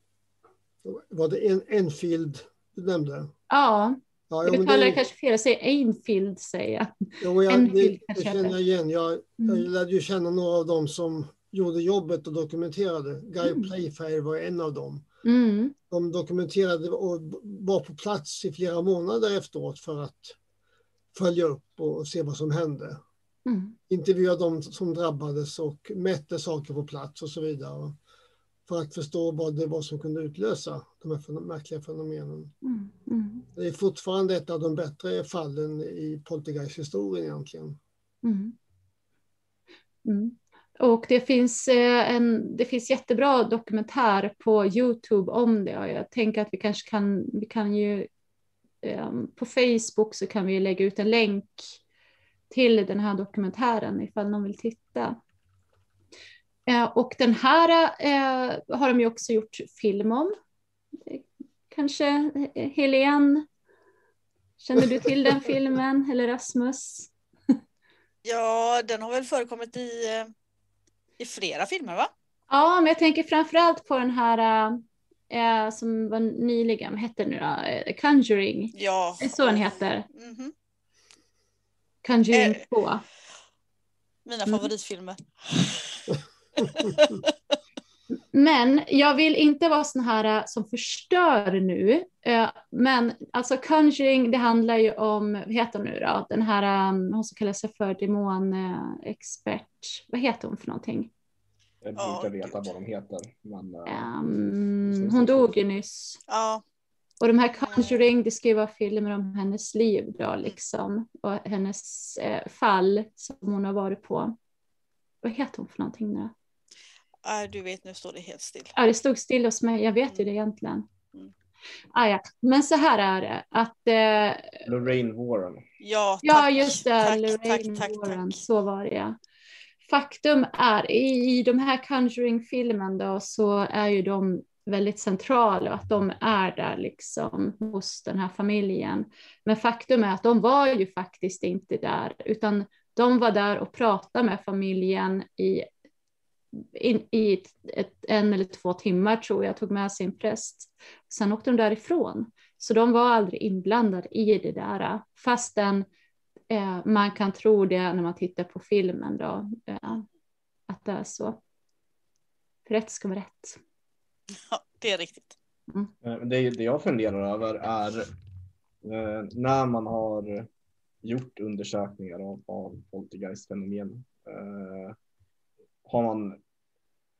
Speaker 2: Var det en, Enfield du nämnde?
Speaker 1: Ja, ja jag uttalar det kanske fel, jag säger Enfield säger jag.
Speaker 2: Jo, jag Enfield, det, det känner jag igen. Jag, mm. jag lärde ju känna några av dem som gjorde jobbet och dokumenterade. Guy mm. Playfair var en av dem. Mm. De dokumenterade och var på plats i flera månader efteråt för att följa upp och se vad som hände. Mm. Intervjua de som drabbades och mätte saker på plats och så vidare. för att förstå vad det var som kunde utlösa de här märkliga fenomenen.
Speaker 1: Mm, mm,
Speaker 2: Det är fortfarande ett av de bättre fallen i poltergeist-historien egentligen.
Speaker 1: mm. Och det finns, eh, en, det finns jättebra dokumentär på Youtube om det och jag tänker att vi kanske kan, vi kan ju eh, på Facebook så kan vi lägga ut en länk till den här dokumentären ifall någon vill titta. Eh, och den här eh, har de ju också gjort film om. Kanske Helene, känner du till den filmen eller Rasmus?
Speaker 4: Ja, den har väl förekommit i, i flera filmer va?
Speaker 1: Ja, men jag tänker framförallt på den här eh, som var nyligen, vad hette den nu då? Eh, Conjuring.
Speaker 4: Ja.
Speaker 1: Det är så den heter.
Speaker 4: Mhm.
Speaker 1: Conjuring
Speaker 4: Eh.
Speaker 1: 2.
Speaker 4: Mina
Speaker 1: Mm. Men jag vill inte vara sån här eh, som förstör nu. Eh, Men alltså Conjuring, det handlar ju om, vad heter hon nu då? Den här, um, hon som kallar sig för demonexpert. Vad heter hon för någonting?
Speaker 3: Jag
Speaker 4: Ja,
Speaker 3: brukar veta vad de heter. Men,
Speaker 1: Um, hon dog ju nyss.
Speaker 4: Ja,
Speaker 1: Och de här Conjuring, det ska ju vara filmer om hennes liv då liksom. Och hennes eh, fall som hon har varit på. Vad heter hon för någonting nu?
Speaker 4: Nej, du vet nu står det helt still.
Speaker 1: Ja, det stod still hos mig, jag vet ju det egentligen.
Speaker 4: Mm.
Speaker 1: Ah, ja. Men så här är det, att eh,
Speaker 3: Lorraine Warren.
Speaker 4: Ja,
Speaker 1: Ja,
Speaker 4: tack.
Speaker 1: just det.
Speaker 4: Tack,
Speaker 1: Lorraine
Speaker 4: tack, tack,
Speaker 1: Warren.
Speaker 4: tack.
Speaker 1: Så var det, ja. Faktum är, i, i de här Conjuring-filmen då, så är ju de väldigt centrala och att de är där liksom hos den här familjen. Men faktum är att de var ju faktiskt inte där, utan de var där och pratade med familjen i, in, i ett, ett, en eller två timmar tror jag, tog med sin präst. Sen åkte de därifrån. Så de var aldrig inblandade i det där, fastän eh, man kan tro det när man tittar på filmen då, eh, att det är så. För rätt ska vara rätt.
Speaker 4: Ja, det är riktigt.
Speaker 3: Eh, Det, det jag funderar över är eh, när man har gjort undersökningar av, av poltergeist-fenomen. Eh, har man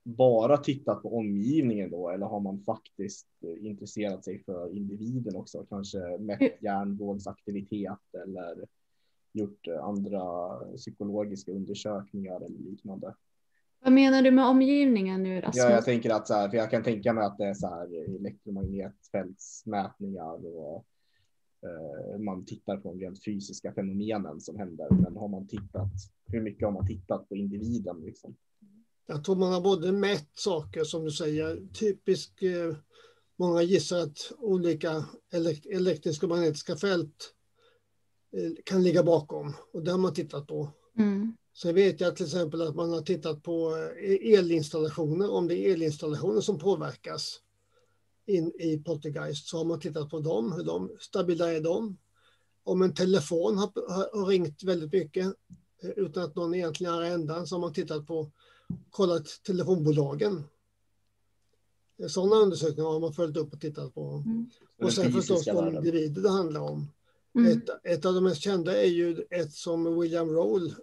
Speaker 3: bara tittat på omgivningen då eller har man faktiskt eh, intresserat sig för individen också? Kanske mätt hjärnvårdsaktivitet eller gjort eh, andra psykologiska undersökningar eller liknande.
Speaker 1: Vad menar du med omgivningen nu Rasmus?
Speaker 3: Ja, jag tänker att så här, för jag kan tänka mig att det är så här elektromagnetfältsmätningar och eh, man tittar på de rent fysiska fenomenen som händer. Men har man tittat, hur mycket har man tittat på individen liksom?
Speaker 2: Jag tror man har både mätt saker som du säger, typisk, eh, många gissar att olika elek elektriska och magnetiska fält eh, kan ligga bakom och det har man tittat på.
Speaker 1: Mm.
Speaker 2: Sen vet jag till exempel att man har tittat på eh, elinstallationer, om det är elinstallationer som påverkas in i Poltergeist så har man tittat på dem, hur de, stabila är de. Om en telefon har, har, har ringt väldigt mycket utan att någon egentligen är ändan så har man tittat på, kollat telefonbolagen. Sådana undersökningar har man följt upp och tittat på.
Speaker 1: Mm.
Speaker 2: Och sen förstås de individer det handlar om.
Speaker 1: Mm.
Speaker 2: Ett, ett av de mest kända är ju ett som William Roll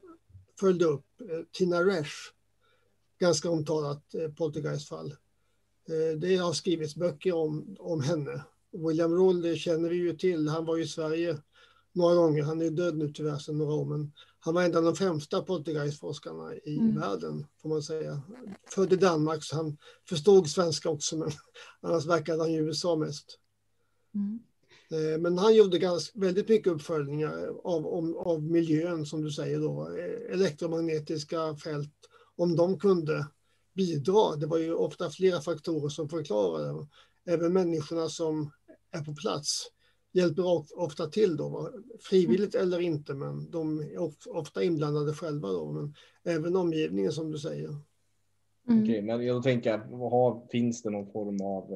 Speaker 2: följde upp, eh, Tina Resch. Ganska omtalat eh, poltergeistfall. Eh, det har skrivits böcker om, om henne. William Roll det känner vi ju till, han var ju i Sverige några gånger, han är död nu tyvärr sedan några år, men han var en av de främsta poltergeistforskarna i
Speaker 1: Mm.
Speaker 2: världen, får man säga. Född i Danmark, så han förstod svenska också, men annars verkade han i USA mest.
Speaker 1: Mm.
Speaker 2: Eh, Men han gjorde ganska, väldigt mycket uppföljningar av, om, av miljön som du säger då, eh, elektromagnetiska fält, om de kunde bidra. Det var ju ofta flera faktorer som förklarade. Även människorna som är på plats hjälper of- ofta till då, frivilligt eller inte, men de är of- ofta inblandade själva då, men även omgivningen som du säger.
Speaker 1: Mm.
Speaker 3: Okej, men jag tänker, har, finns det någon form av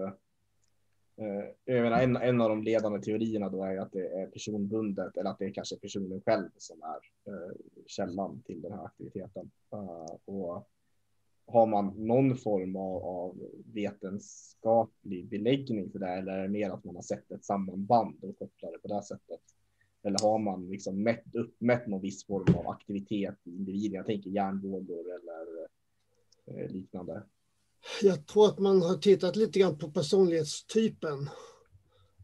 Speaker 3: eh, jag menar, en, en av de ledande teorierna då är att det är personbundet eller att det är kanske personen själv som är eh, källan till den här aktiviteten. Eh, och har man någon form av, av vetenskaplig beläggning för det eller är det mer att man har sett ett sammanband och kopplar det på det sättet? Eller har man liksom mätt, uppmätt någon viss form av aktivitet i individen? Jag tänker hjärnvågor eller eh, liknande.
Speaker 2: Jag tror att man har tittat lite grann på personlighetstypen.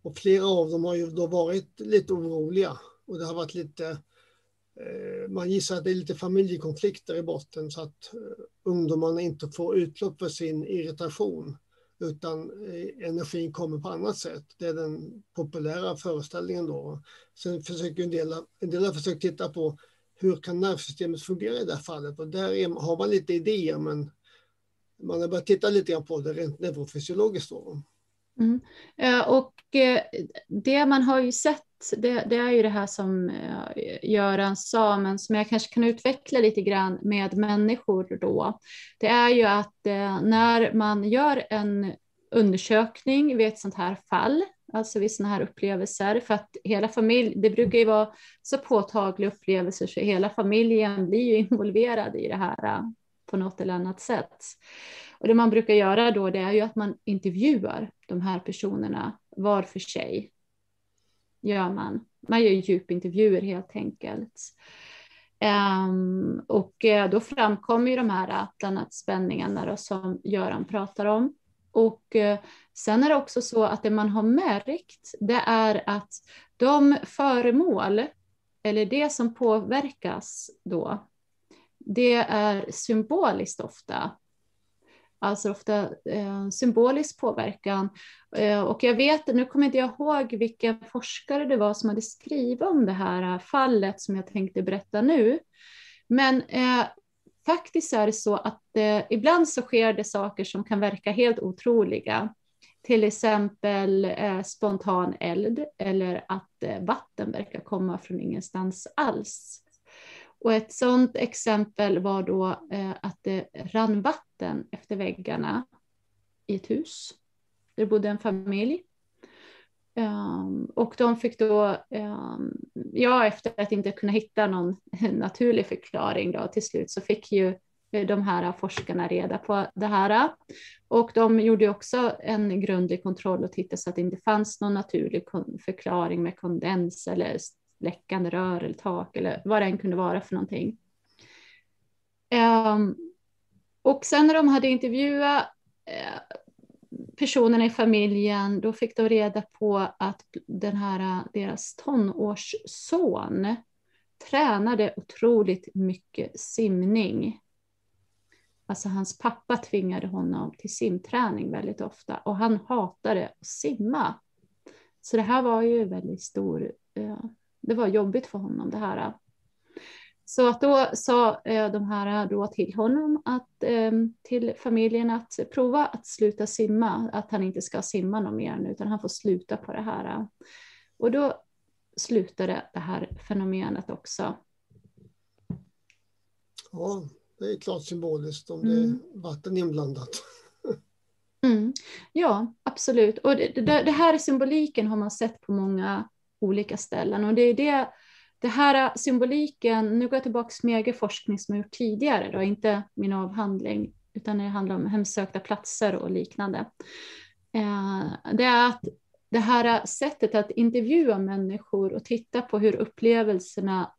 Speaker 2: Och flera av dem har ju då varit lite oroliga. Och det har varit lite, eh, Eh, man gissar att det är lite familjekonflikter i botten så att eh, ungdomarna inte får utlopp för sin irritation utan eh, energin kommer på annat sätt. Det är den populära föreställningen då. Sen försöker en del, en del har försökt titta på hur kan nervsystemet fungera i det här fallet och där är, har man lite idéer men man har börjat titta lite grann på det rent neurofysiologiskt. Då.
Speaker 1: Mm. Och det man har ju sett, det, det, är ju det här som eh, Göran sa, men som jag kanske kan utveckla lite grann med människor då. Det är ju att eh, när man gör en undersökning vid ett sånt här fall, alltså vid sådana här upplevelser, för att hela familjen, det brukar ju vara så påtagliga upplevelser så hela familjen blir ju involverad i det här eh, på något eller annat sätt. Och det man brukar göra då det är ju att man intervjuar de här personerna var för sig. Gör man. Man gör djupintervjuer helt enkelt. Um, och eh, då framkommer ju de här bland annat spänningarna då, som Göran pratar om. Och uh, sen är det också så att det man har märkt det är att de föremål eller det som påverkas då det är symboliskt ofta. Alltså ofta eh, symbolisk påverkan. Eh, och jag vet, nu kommer inte jag ihåg vilka forskare det var som hade skrivit om det här eh, fallet som jag tänkte berätta nu. Men eh, faktiskt är det så att eh, ibland så sker det saker som kan verka helt otroliga. Till exempel eh, spontan eld eller att eh, vatten verkar komma från ingenstans alls. Och ett sådant exempel var då eh, att det rann vatten efter väggarna i ett hus. Där bodde en familj. Um, och de fick då, um, ja efter att inte kunna hitta någon naturlig förklaring då till slut så fick ju eh, de här forskarna reda på det här. Och de gjorde också en grundlig kontroll och tittade så att det inte fanns någon naturlig förklaring med kondens eller läckande rör eller tak eller vad det än kunde vara för någonting. Um, och sen när de hade intervjuat uh, personerna i familjen, då fick de reda på att den här, eh, deras tonårsson tränade otroligt mycket simning. Alltså hans pappa tvingade honom till simträning väldigt ofta och han hatade att simma. Så det här var ju väldigt stor uh, det var jobbigt för honom det här. Så att då sa eh, de här då till honom, att, eh, till familjen att prova att sluta simma, att han inte ska simma någon mer nu, utan han får sluta på det här. Och då slutade det här fenomenet också.
Speaker 2: Ja, det är klart symboliskt om det är mm. vatten inblandat.
Speaker 1: Mm. Ja, absolut. Och det, det, det här symboliken har man sett på många olika ställen. Och det är det, det här symboliken, nu går jag tillbaka till min egen forskning som jag gjort tidigare, då, inte min avhandling, utan det handlar om hemsökta platser och liknande. Eh, det är att det här sättet att intervjua människor och titta på hur upplevelserna,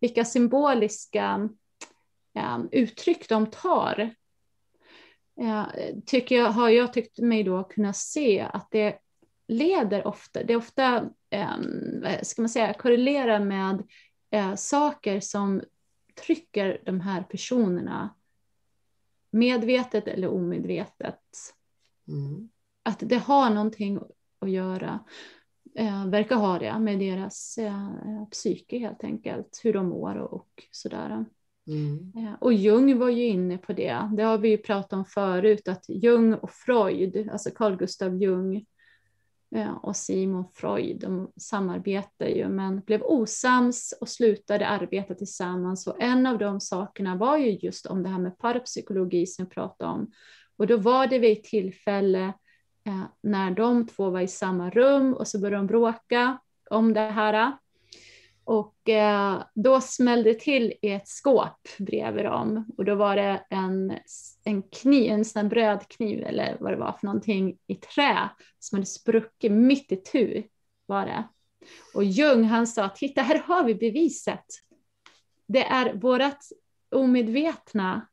Speaker 1: vilka symboliska eh, uttryck de tar, eh, tycker jag, har jag tyckt mig då kunna se att det leder ofta, det är ofta, eh, ska man säga, korrelerar med eh, saker som trycker de här personerna medvetet eller omedvetet. Mm. Att det har någonting att göra, eh, verkar ha det, med deras eh, psyke helt enkelt, hur de mår och, och sådär. Mm. Eh, och Jung var ju inne på det, det har vi ju pratat om förut, att Jung och Freud, alltså Carl Gustav Jung, Eh, och Simon Freud, de samarbetade ju men blev osams och slutade arbeta tillsammans. Och en av de sakerna var ju just om det här med parapsykologi som jag pratade om. Och då var det vid ett tillfälle eh, när de två var i samma rum och så började de bråka om det här. Och eh, då smällde det till i ett skåp bredvid dem och då var det en, en kniv, en sån brödkniv eller vad det var för någonting i trä som hade spruckit mitt i tu var det. Och Jung han sa, titta här har vi beviset. Det är vårat omedvetna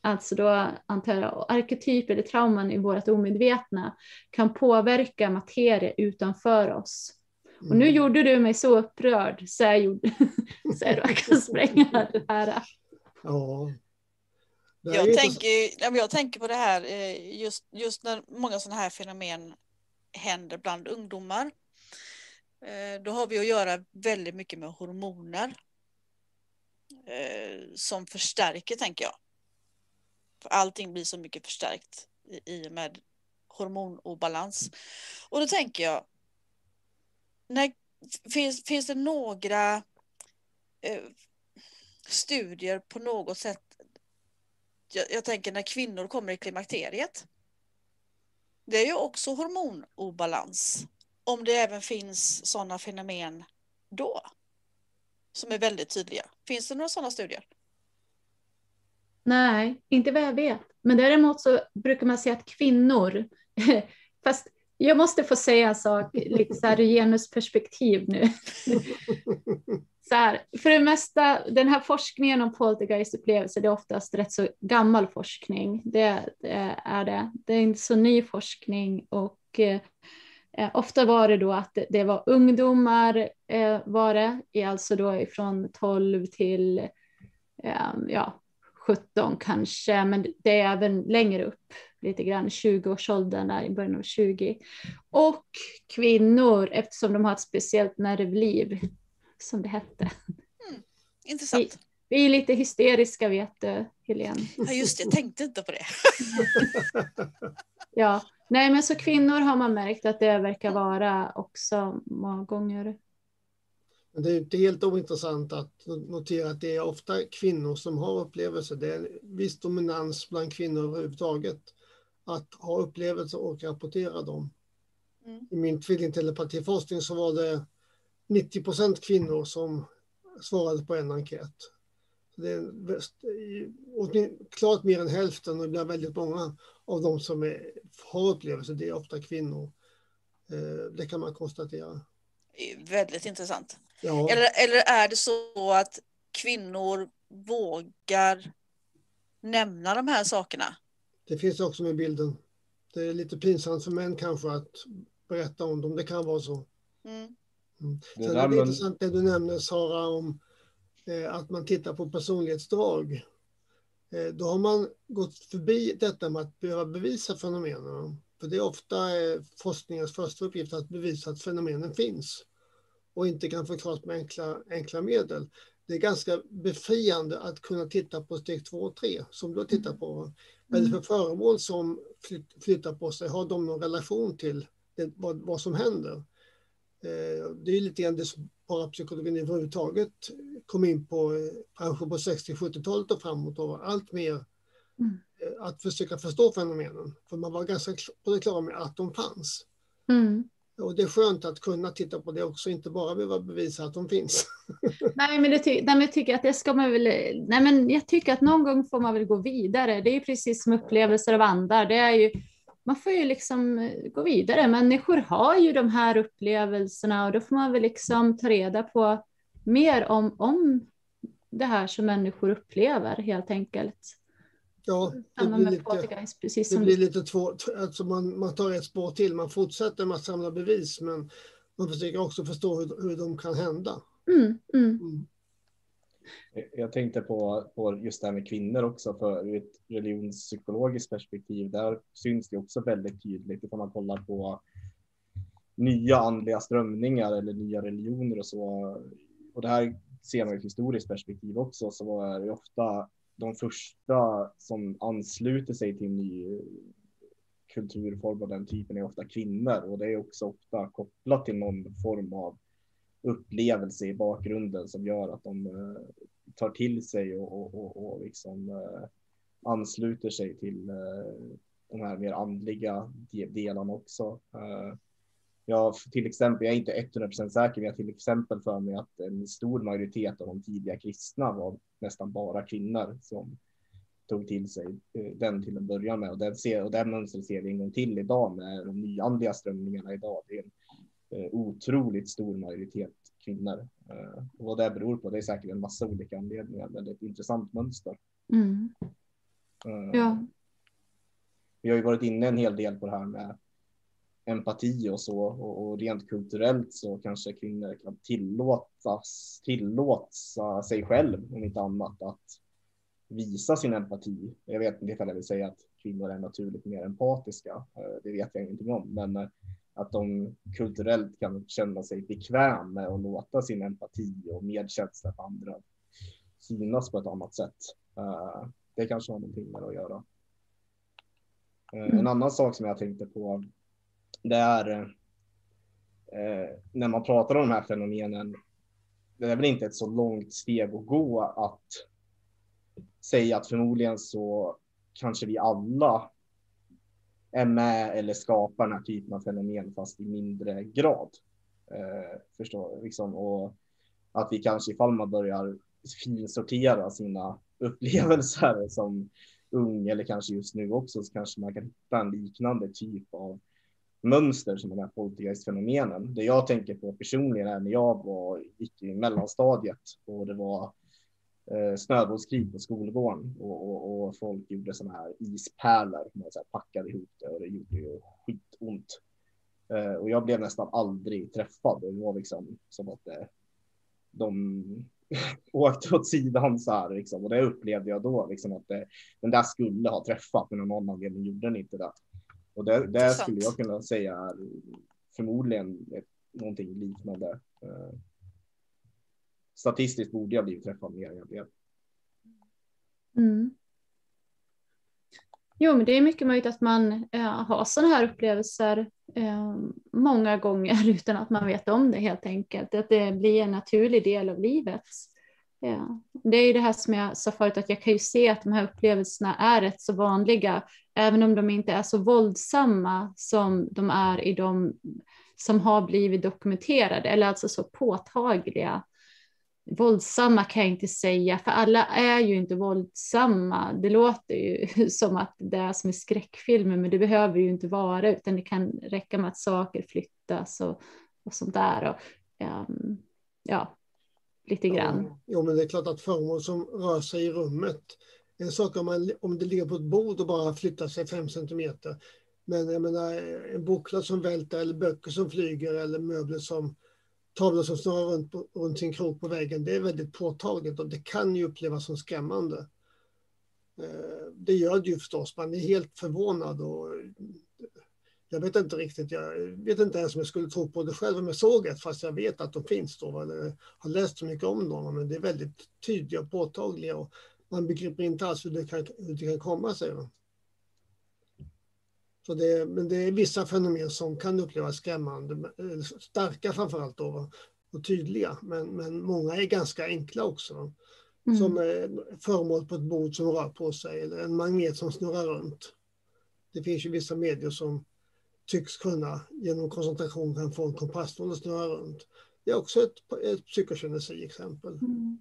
Speaker 1: alltså då antar jag arketyper eller trauman i vårt omedvetna kan påverka materia utanför oss. Och nu
Speaker 2: Mm.
Speaker 1: gjorde du mig så upprörd så jag, gjorde, så jag kan spränga det här.
Speaker 2: Ja. Det
Speaker 4: Jag tänker, jag tänker på det här eh, just, just när många sådana här fenomen händer bland ungdomar. Eh, Då har vi att göra väldigt mycket med hormoner. eh, Som förstärker, tänker jag. För allting blir så mycket förstärkt i- i och med hormonobalans. Och då tänker jag, när, finns, finns det några eh, studier på något sätt jag, jag tänker när kvinnor kommer i klimakteriet. Det är ju också hormonobalans. Om det även finns sådana fenomen då. Som är väldigt tydliga. Finns det några sådana studier?
Speaker 1: Nej, inte vad jag vet. Men däremot så brukar man säga att kvinnor, fast jag måste få säga en sak, lite så här ur genusperspektiv nu. Så här, för det mesta, den här forskningen om poltergeistupplevelser, det är oftast rätt så gammal forskning. Det, det är det. Det är inte så ny forskning och eh, ofta var det då att det, det var ungdomar, eh, var det, alltså då ifrån 12 till eh, ja, 17 kanske, men det är även längre upp, lite grann 20-årsåldern, där i början av 20. Och kvinnor, eftersom de har ett speciellt nervliv, som det hette.
Speaker 4: Intressant.
Speaker 1: Vi är lite hysteriska vet du, Helene.
Speaker 4: Ja, just det, jag tänkte inte på det.
Speaker 1: Ja, nej men så kvinnor har man märkt att det verkar vara också många gånger.
Speaker 2: Men det är inte helt ointressant att notera att det är ofta kvinnor som har upplevelser. Det är en viss dominans bland kvinnor överhuvudtaget att ha upplevelser och rapportera dem.
Speaker 4: Mm.
Speaker 2: I min tvillingtelepatiforskning så var det 90 procent kvinnor som svarade på en enkät. Det är klart mer än hälften och ibland väldigt många av de som är, har upplevelser, det är ofta kvinnor. Eh, Det kan man konstatera.
Speaker 4: Det Väldigt intressant.
Speaker 2: Ja.
Speaker 4: Eller, eller är det så att kvinnor vågar nämna de här sakerna?
Speaker 2: Det finns också med i bilden. Det är lite pinsamt för män kanske att berätta om dem. Det kan vara så.
Speaker 4: Mm.
Speaker 3: Det
Speaker 2: Sen
Speaker 3: där
Speaker 2: är det intressant det du nämner Sara om eh, att man tittar på personlighetsdrag. Eh, då har man gått förbi detta med att behöva bevisa fenomenen. För det är ofta eh, forskningens första uppgift att bevisa att fenomenen finns och inte kan förklaras med enkla, enkla medel. Det är ganska befriande att kunna titta på steg två och tre som du har tittat på. Vad är det för föremål som flyt- flyttar på sig? Har de någon relation till det, vad, vad som händer? Eh, Det är lite grann det som parapsykologin överhuvudtaget kom in på eh, kanske på 60-70-talet och framåt och var allt mer
Speaker 1: Mm.
Speaker 2: eh, att försöka förstå fenomenen. För man var ganska på det klara med att de fanns.
Speaker 1: Mm.
Speaker 2: Och det är skönt att kunna titta på det också, inte bara behöva bevisa att de finns.
Speaker 1: Nej, men det ty- nej, men jag tycker att det ska man väl... Nej, men jag tycker att någon gång får man väl gå vidare. Det är ju precis som upplevelser av andar. Det är ju, man får ju liksom eh, gå vidare. Människor har ju de här upplevelserna och då får man väl liksom ta reda på mer om, om det här som människor upplever helt enkelt.
Speaker 2: Ja, det blir
Speaker 1: med
Speaker 2: lite,
Speaker 1: precis
Speaker 2: det
Speaker 1: som
Speaker 2: blir lite två, alltså man, man tar ett spår till, man fortsätter med att samla bevis men man försöker också förstå hur, hur de kan hända.
Speaker 1: Mm, mm,
Speaker 2: Mm.
Speaker 3: Jag tänkte på, på just det här med kvinnor också, för ur ett religionspsykologiskt perspektiv, där syns det också väldigt tydligt ifall man kollar på nya andliga strömningar eller nya religioner och så. Och det här ser man i ett historiskt perspektiv också, så är det ofta de första som ansluter sig till en ny kulturform av den typen är ofta kvinnor och det är också ofta kopplat till någon form av upplevelse i bakgrunden som gör att de eh, tar till sig och, och, och, och liksom eh, ansluter sig till eh, de här mer andliga delarna också. Jag, till exempel, jag är inte 100% säker, men jag till exempel för mig att en stor majoritet av de tidiga kristna var nästan bara kvinnor som tog till sig eh, den till en början med. Och den, ser, och den mönstret ser vi en gång till idag med de nyandliga strömningarna idag. Det är en eh, otroligt stor majoritet kvinnor. Eh, och vad det beror på, det är säkert en massa olika anledningar, men det är ett intressant mönster.
Speaker 1: mm. Ja.
Speaker 3: Vi har ju varit inne en hel del på det här med empati och så och, och rent kulturellt så kanske kvinnor kan tillåtas tillåta sig själv om inte annat att visa sin empati. Jag vet inte ifall jag vill säga att kvinnor är naturligt mer empatiska. Eh, Det vet jag ingenting om, men eh, att de kulturellt kan känna sig bekväm med att låta sin empati och medkänsla för andra synas på ett annat sätt. Eh, Det kanske har någonting med det att göra. En
Speaker 1: Mm.
Speaker 3: annan sak som jag tänkte på, det är eh, när man pratar om de här fenomenen, det är väl inte ett så långt steg att gå att säga att förmodligen så kanske vi alla är med eller skapar den här typen av fenomen fast i mindre grad. Eh, förstår liksom och att vi kanske ifall man börjar finsortera sina upplevelser som ung eller kanske just nu också så kanske man kan hitta en liknande typ av mönster som de här poltergeistfenomenen. Det jag tänker på personligen är när jag var, gick i mellanstadiet och det var eh, snöbollskrig på skolgården och, och, och folk gjorde sådana här ispärlor. Man så här packade ihop det och det gjorde ju skitont. Eh, och jag blev nästan aldrig träffad. Det var liksom som att eh, de åkte åt sidan så här liksom. Och det upplevde jag då liksom att eh, den där skulle ha träffat men av någon anledning gjorde den inte det. Och det
Speaker 4: Intressant.
Speaker 3: skulle jag kunna säga förmodligen ett, någonting liknande. Eh, statistiskt borde jag blivit träffad mer än jag blev.
Speaker 1: Mm. Jo, men det är mycket möjligt att man eh, har sådana här upplevelser eh, många gånger utan att man vet om det helt enkelt. Att det blir en naturlig del av livet. Ja. Det är ju det här som jag sa förut, att jag kan ju se att de här upplevelserna är rätt så vanliga, även om de inte är så våldsamma som de är i de som har blivit dokumenterade, eller alltså så påtagliga. Våldsamma kan jag inte säga, för alla är ju inte våldsamma. Det låter ju som att det är som i skräckfilmer, men det behöver ju inte vara, utan det kan räcka med att saker flyttas och, och sånt där. Och, um, ja, lite grann.
Speaker 2: Ja, jo, men det är klart att föremål som rör sig i rummet. En sak om, man, om det ligger på ett bord och bara flyttar sig fem centimeter. Men jag menar, en boklad som välter eller böcker som flyger eller möbler som tavlor som snurrar runt, på, runt sin krok på väggen. Det är väldigt påtagligt och det kan ju upplevas som skrämmande. Eh, Det gör det ju förstås. Man är helt förvånad och jag vet inte riktigt. Jag vet inte ens om jag skulle tro på det själv om jag såg ett, fast jag vet att de finns då, eller har läst så mycket om dem. Men det är väldigt tydliga och påtagliga och man begriper inte alls hur det kan, hur det kan komma sig. Så det, men det är vissa fenomen som kan upplevas skrämmande, eller starka framförallt då, och tydliga. Men, men många är ganska enkla också.
Speaker 1: Mm.
Speaker 2: Som eh, föremål på ett bord som rör på sig eller en magnet som snurrar runt. Det finns ju vissa medier som tycks kunna genom koncentration kan få en kompass att snurra runt. Det är också ett, ett psykokinesi-exempel.
Speaker 1: Mm.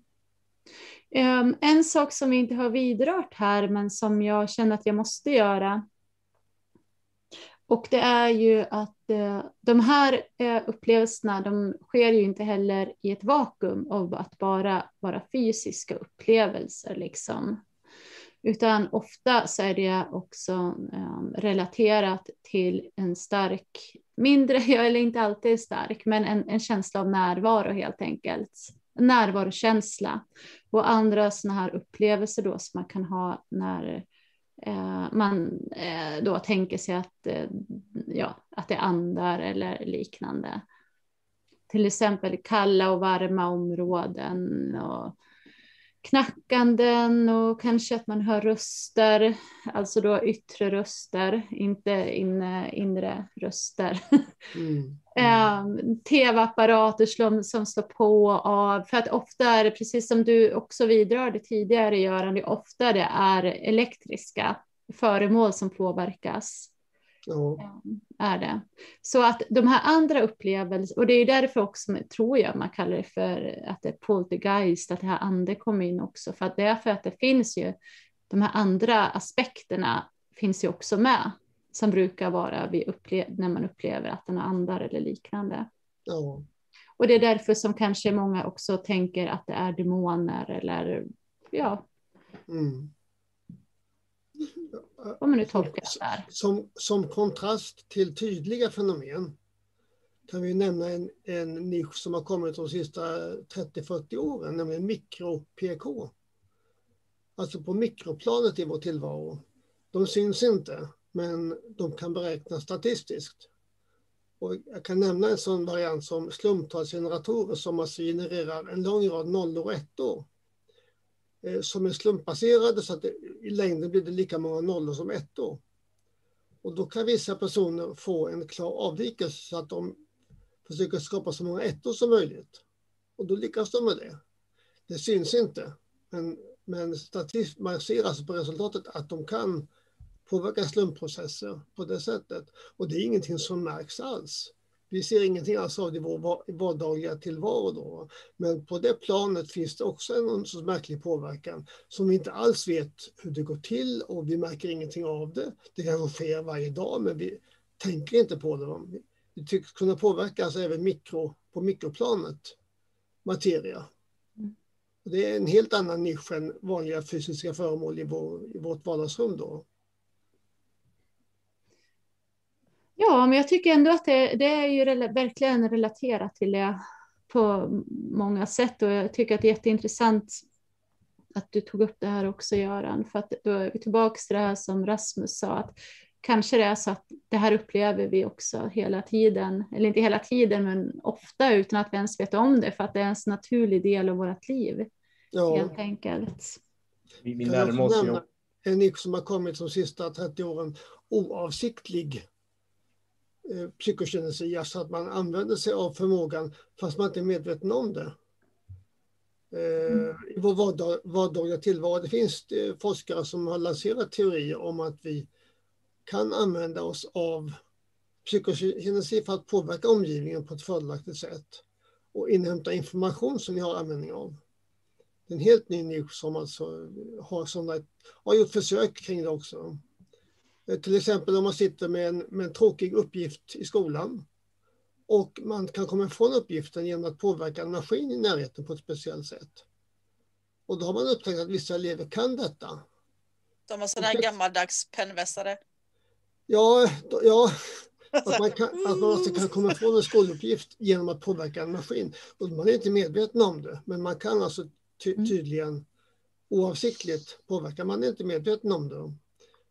Speaker 1: Ehm, en sak som vi inte har vidrört här, men som jag känner att jag måste göra. Och det är ju att eh, de här eh, upplevelserna, de sker ju inte heller i ett vakuum av att bara vara fysiska upplevelser liksom. Utan ofta så är det också ehm, relaterat till en stark, mindre, eller inte alltid stark, men en, en känsla av närvaro helt enkelt. En närvarokänsla. Och andra sådana här upplevelser då som man kan ha när eh, man eh, då tänker sig att, eh, ja, att det är andar eller liknande. Till exempel kalla och varma områden och knackanden och kanske att man hör röster, alltså då yttre röster, inte inne, inre röster.
Speaker 2: Mm.
Speaker 1: Eh, Tv-apparater som, som slår på och av. För att ofta är det, precis som du också vidrörde tidigare Göran, det är ofta det är elektriska föremål som påverkas.
Speaker 2: Ja.
Speaker 1: Är det. Så att de här andra upplevelserna, och det är därför också, tror jag, man kallar det för att det är poltergeist, att det här ande kommer in också. För att det är för att det finns ju, de här andra aspekterna finns ju också med som brukar vara vid när man upplever att den andar eller liknande.
Speaker 2: Ja.
Speaker 1: Och det är därför som kanske många också tänker att det är demoner eller ja,
Speaker 2: Mm.
Speaker 1: Om man nu tolkar det där.
Speaker 2: Som, som kontrast till tydliga fenomen kan vi nämna en, en nisch som har kommit de sista 30-40 åren, nämligen mikro-PK. Alltså på mikroplanet i vår tillvaro. De syns inte, men de kan beräknas statistiskt. Och jag kan nämna en sån variant som slumptalsgeneratorer som alltså genererar en lång rad nollor och ettor. Eh, som är slumpbaserade så att det, i längden blir det lika många nollor som ettor. Och då kan vissa personer få en klar avvikelse så att de försöker skapa så många ettor som möjligt. Och då lyckas de med det. Det syns inte, men, men statistiskt man ser alltså på resultatet att de kan påverka slumpprocesser på det sättet. Och det är ingenting som märks alls. Vi ser ingenting alls av det i vår vardagliga tillvaro då. Men på det planet finns det också en sorts märklig påverkan som vi inte alls vet hur det går till och vi märker ingenting av det. Det kanske sker varje dag men vi tänker inte på det. Vi tycks kunna påverka alltså även mikro, på mikroplanet materia. Mm. Det är en helt annan nisch än vanliga fysiska föremål i, vår, i vårt vardagsrum då.
Speaker 1: Ja, men jag tycker ändå att det, det är ju rela, verkligen relaterat till det på många sätt och jag tycker att det är jätteintressant att du tog upp det här också Göran, för att då är vi tillbaka till det här som Rasmus sa, att kanske det är så att det här upplever vi också hela tiden, eller inte hela tiden, men ofta utan att vi ens vet om det, för att det är en så naturlig del av vårt liv. Ja. Helt enkelt.
Speaker 2: Vi, vi närmar oss ju... En nick som har kommit de sista 30 åren, oavsiktlig psykokinesi, alltså att man använder sig av förmågan fast man inte är medveten om det. Eh, mm. I vår vardag, vardagliga tillvaro. Det finns eh, forskare som har lanserat teorier om att vi kan använda oss av psykokinesi för att påverka omgivningen på ett fördelaktigt sätt och inhämta information som vi har användning av. Det är en helt ny nisch som alltså har, sådana, har gjort försök kring det också. Eh, till exempel om man sitter med en, med en tråkig uppgift i skolan och man kan komma ifrån uppgiften genom att påverka en maskin i närheten på ett speciellt sätt. Och då har man upptäckt att vissa elever kan detta.
Speaker 4: De har sådana här gammaldags pennvässare.
Speaker 2: Ja, ja att man, kan, att man alltså kan komma ifrån en skoluppgift genom att påverka en maskin. Och man är inte medveten om det, men man kan alltså ty mm. tydligen oavsiktligt påverka. Man är inte medveten om det.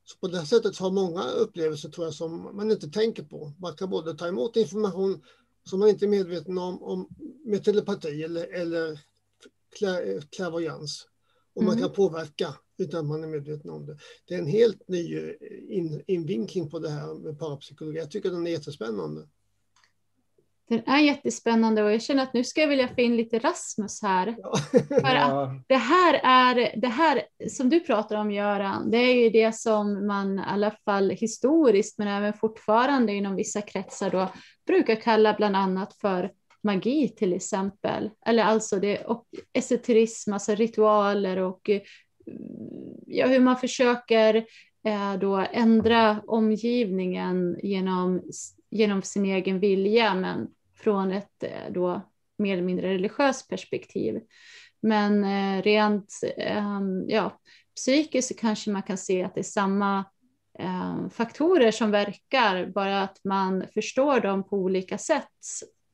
Speaker 2: Så på det sättet har många upplevelser tror jag som man inte tänker på. Man kan både ta emot information som man inte är medveten om, om med telepati eller, eller klärvoajans. Och mm. man kan påverka utan att man är medveten om det. Det är en helt ny eh, in, invinkling på det här med parapsykologi. Jag tycker den är jättespännande.
Speaker 1: Den är jättespännande och jag känner att nu ska jag vilja få in lite Rasmus här. Ja. För att det här är, det här som du pratar om Göran, det är ju det som man i alla fall historiskt men även fortfarande inom vissa kretsar då brukar kalla bland annat för magi till exempel. Eller alltså det, och esoterism, alltså ritualer och ja, hur man försöker eh, då ändra omgivningen genom, genom sin egen vilja, men från ett eh, då mer eller mindre religiöst perspektiv. Men eh, rent ehm, ja, psykiskt kanske man kan se att det är samma ehm, faktorer som verkar, bara att man förstår dem på olika sätt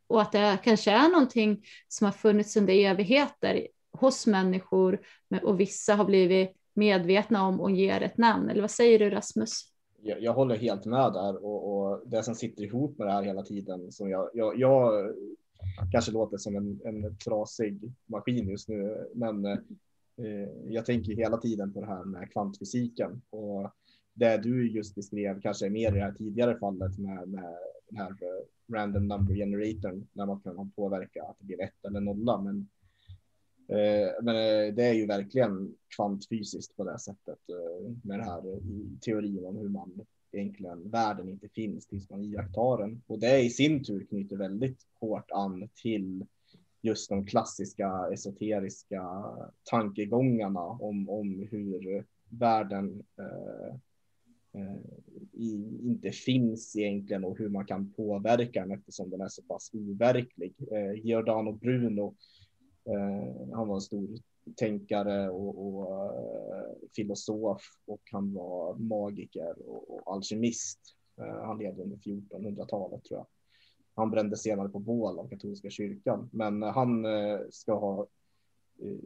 Speaker 1: och att det kanske är någonting som har funnits under evigheter hos människor och vissa har blivit medvetna om och ger ett namn. Eller vad säger du Rasmus?
Speaker 3: Jag, jag håller helt med där och, och, det som sitter ihop med det här hela tiden som jag, jag, jag kanske låter som en, en trasig maskin just nu, men eh, jag tänker hela tiden på det här med kvantfysiken och det du just beskrev kanske är mer i det här tidigare fallet med, med den här random number generatorn när man kan påverka att det blir ett eller nolla. Men Eh, men eh, det är ju verkligen kvantfysiskt på det sättet eh, med det här i teorin om hur man egentligen världen inte finns tills man iakttar den. Och det i sin tur knyter väldigt hårt an till just de klassiska esoteriska tankegångarna om, om hur världen eh, i, inte finns egentligen och hur man kan påverka den eftersom den är så pass overklig. Eh, Giordano Bruno Eh, han var en stor tänkare och, och eh, filosof och han var magiker och, och alkemist. Eh, han levde under 1400-talet tror jag. Han brändes senare på bål av katolska kyrkan, men eh, han eh, ska ha eh,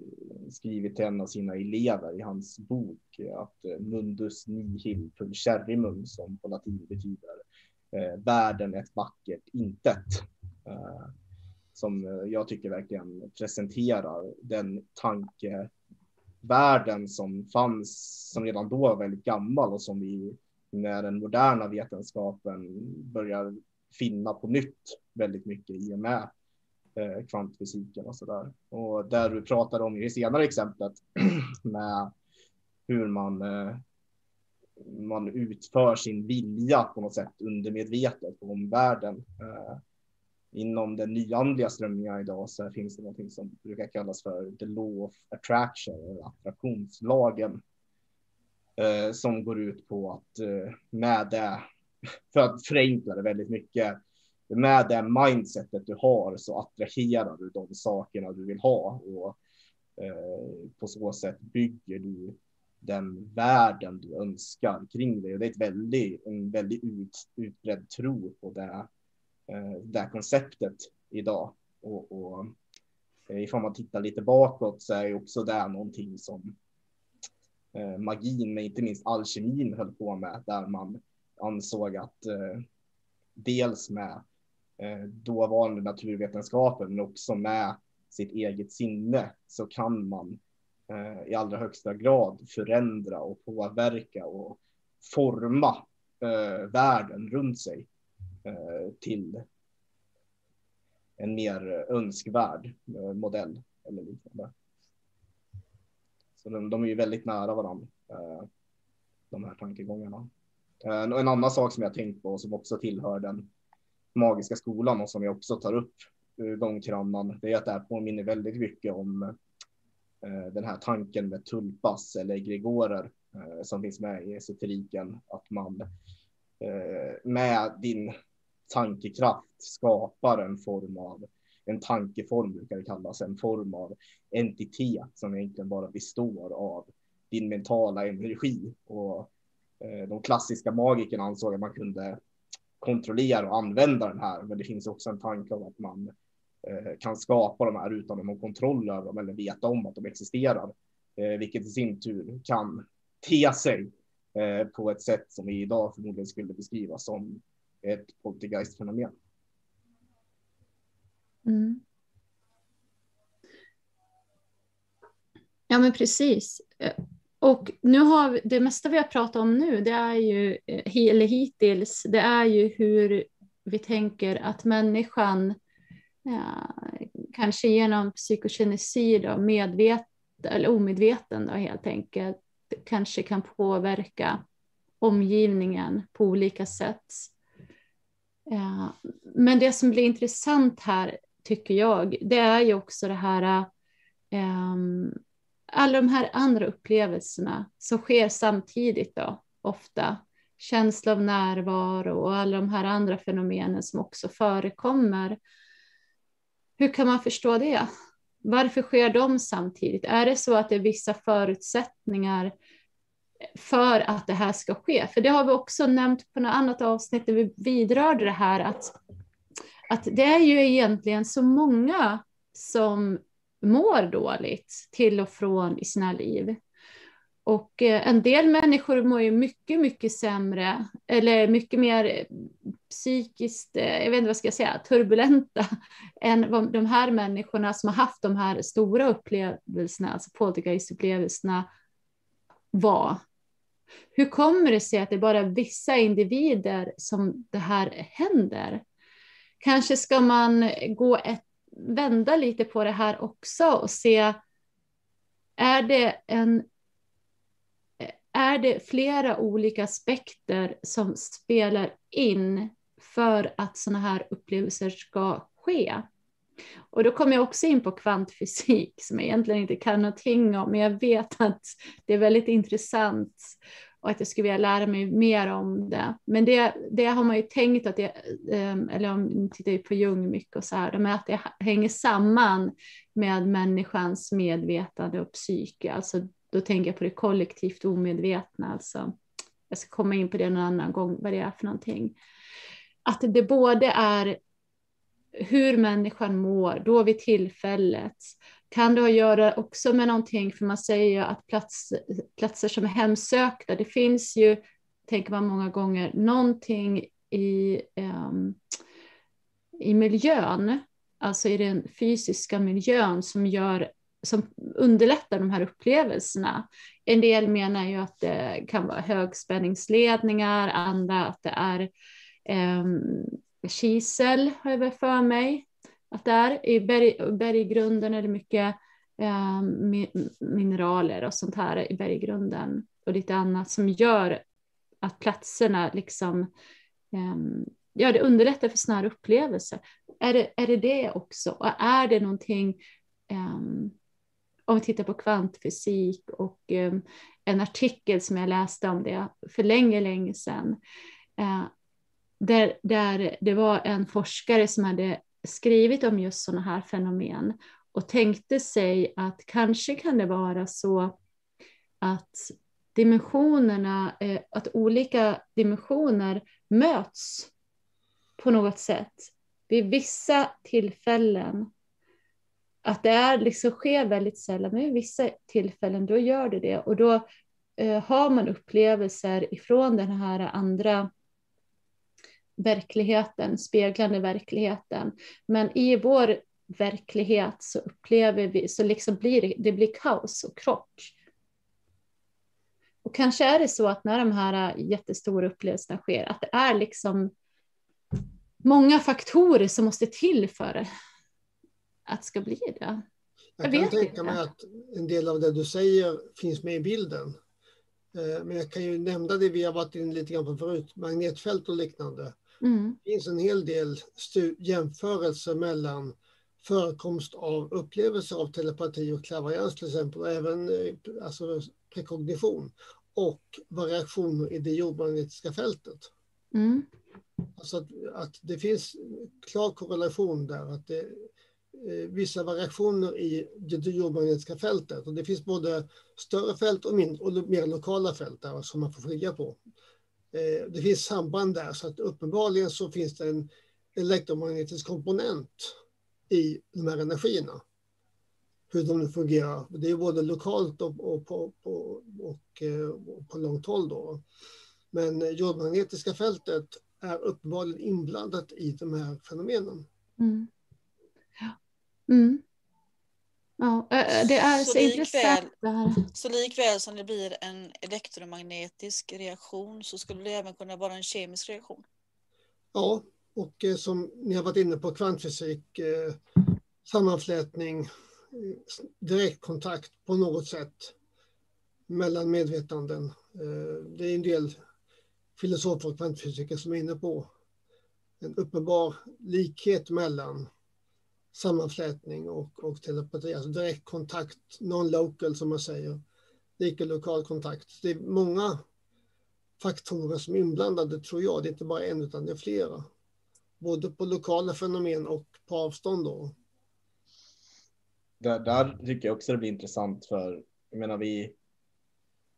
Speaker 3: skrivit till en av sina elever i hans bok att mundus nihil pulcherrimum som på latin betyder världen ett vackert intet. Som eh, jag tycker verkligen presenterar den tankevärlden som fanns, som redan då var väldigt gammal och som vi när den moderna vetenskapen börjar finna på nytt väldigt mycket i och med eh, kvantfysiken och så där. Och där du pratade om i det senare exemplet med hur man eh, man utför sin vilja på något sätt undermedvetet på omvärlden. Eh, inom den nyandliga strömningen idag så finns det något som brukar kallas för the law of attraction, eller attraktionslagen eh, som går ut på att eh, med det, för att förenkla det väldigt mycket, med det mindsetet du har så attraherar du de sakerna du vill ha och eh, på så sätt bygger du den världen du önskar kring dig. Och det är ett väldigt, en väldigt ut, utbredd tro på det, eh, det konceptet idag. Och, och eh, ifall man tittar lite bakåt så är också det någonting som eh, magin, men inte minst alkemin höll på med, där man ansåg att eh, dels med eh, dåvarande naturvetenskapen, men också med sitt eget sinne så kan man eh, i allra högsta grad förändra och påverka och forma eh, världen runt sig Eh, till en mer önskvärd eh, modell eller liknande. Så de, de är ju väldigt nära varandra, eh, de här tankegångarna. En, en annan sak som jag tänkt på som också tillhör den magiska skolan och som jag också tar upp ur gångkrannan, det är att det här påminner väldigt mycket om den här tanken med tulpas eller gregorer som finns med i esoteriken, att man med din tankekraft skapar en form av en tankeform brukar det kallas, en form av entitet som egentligen bara består av din mentala energi. Och eh, de klassiska magikerna ansåg att man kunde kontrollera och använda den här, men det finns också en tanke om att man eh, kan skapa de här utan någon kontroll över dem eller veta om att de existerar, eh, vilket i sin tur kan te sig eh, på ett sätt som vi idag förmodligen skulle beskriva som ett poltergeistfenomen.
Speaker 1: Mm. Ja, men precis. Och nu har vi, det mesta vi har pratat om nu, det är ju, eh, eller hittills, det är ju hur vi tänker att människan, ja, kanske genom psykokinesi, då, medveten eller omedveten då, helt enkelt, kanske kan påverka omgivningen på olika sätt. Eh, men det som blir intressant här tycker jag, det är ju också det här, um, alla de här andra upplevelserna som sker samtidigt då, ofta. Känsla av närvaro och alla de här andra fenomenen som också förekommer. Hur kan man förstå det? Varför sker de samtidigt? Är det så att det är vissa förutsättningar för att det här ska ske? För det har vi också nämnt på något annat avsnitt där vi vidrörde det här att att det är ju egentligen så många som mår dåligt till och från i sina liv. Och eh, en del människor mår ju mycket, mycket sämre eller mycket mer psykiskt, eh, jag vet inte vad ska jag säga, turbulenta än de här människorna som har haft de här stora upplevelserna, alltså poltergeistupplevelserna vara. Hur kommer det sig att det är bara vissa individer som det här händer? Kanske ska man gå ett, vända lite på det här också och se, är det, en, är det flera olika aspekter som spelar in för att sådana här upplevelser ska ske? Och då kommer jag också in på kvantfysik som jag egentligen inte kan någonting om, men jag vet att det är väldigt intressant och att jag skulle vilja lära mig mer om det. Men det, det har man ju tänkt att det, ehm, eller om man tittar på Jung mycket och så här, att det hänger samman med människans medvetande och psyke, alltså då tänker jag på det kollektivt omedvetna. Alltså, jag ska komma in på det någon annan gång, vad det är för någonting. Att det både är hur människan mår då vid tillfället. Kan det ha att göra också med någonting, för man säger ju att plats, platser som är hemsökta, det finns ju, tänker man många gånger, någonting i, um, i miljön, alltså i den fysiska miljön som gör som underlättar de här upplevelserna. En del menar ju att det kan vara högspänningsledningar, andra att det är um, kisel har jag väl för mig att det är. I berg, berggrunden är det mycket eh, mineraler och sånt här i berggrunden och lite annat som gör att platserna liksom eh, Ja, det underlättar för sådana här upplevelser. Är det, är det det också? Och är det någonting, um, om vi tittar på kvantfysik och um, en artikel som jag läste om det för länge, länge sedan, uh, där, där det var en forskare som hade skrivit om just sådana här fenomen och tänkte sig att kanske kan det vara så att dimensionerna, eh, att olika dimensioner möts på något sätt vid vissa tillfällen. Att det är, liksom sker väldigt sällan, men vid vissa tillfällen då gör det det och då eh, har man upplevelser ifrån den här andra verkligheten, speglande verkligheten. Men i vår verklighet så upplever vi, så liksom blir det, det blir kaos och krock. Och kanske är det så att när de här jättestora upplevelserna sker, att det är liksom många faktorer som måste till för att det ska bli det.
Speaker 2: Jag, jag kan tänka inte. mig att en del av det du säger finns med i bilden. Eh, men jag kan ju nämna det vi har varit inne lite grann på förut, magnetfält och liknande. Mm. Det finns en hel del jämförelser mellan förekomst av upplevelser av telepati och klaverjans till exempel, och även eh, alltså, prekognition och variationer i det jordmagnetiska fältet. Mm. Alltså att, att, det finns klar korrelation där, att det, eh, vissa variationer i det jordmagnetiska fältet och det finns både större fält och, mindre, och mer lokala fält där som man får skilja på. Eh, det finns samband där så att uppenbarligen så finns det en elektromagnetisk komponent i de här energierna. Hur de nu fungerar. Det är både lokalt och, och, på, och, och, och på långt håll. Då. Men jordmagnetiska fältet är uppenbarligen inblandat i de här fenomenen. Mm.
Speaker 1: Ja. Mm. Ja, det är så, så intressant det här.
Speaker 4: Så likväl som det blir en elektromagnetisk reaktion så skulle det även kunna vara en kemisk reaktion?
Speaker 2: Ja, och eh, som ni har varit inne på kvantfysik, eh, sammanflätning, eh, direktkontakt på något sätt mellan medvetanden. Det är en del filosofer och kvantfysiker som är inne på en uppenbar likhet mellan sammanflätning och, och telepati, alltså direktkontakt, non-local som man säger, lika lokal kontakt. Det är många faktorer som är inblandade tror jag, det är inte bara en utan det är flera. Både på lokala fenomen och på avstånd då.
Speaker 3: Där, där tycker jag också det blir intressant för, jag menar vi,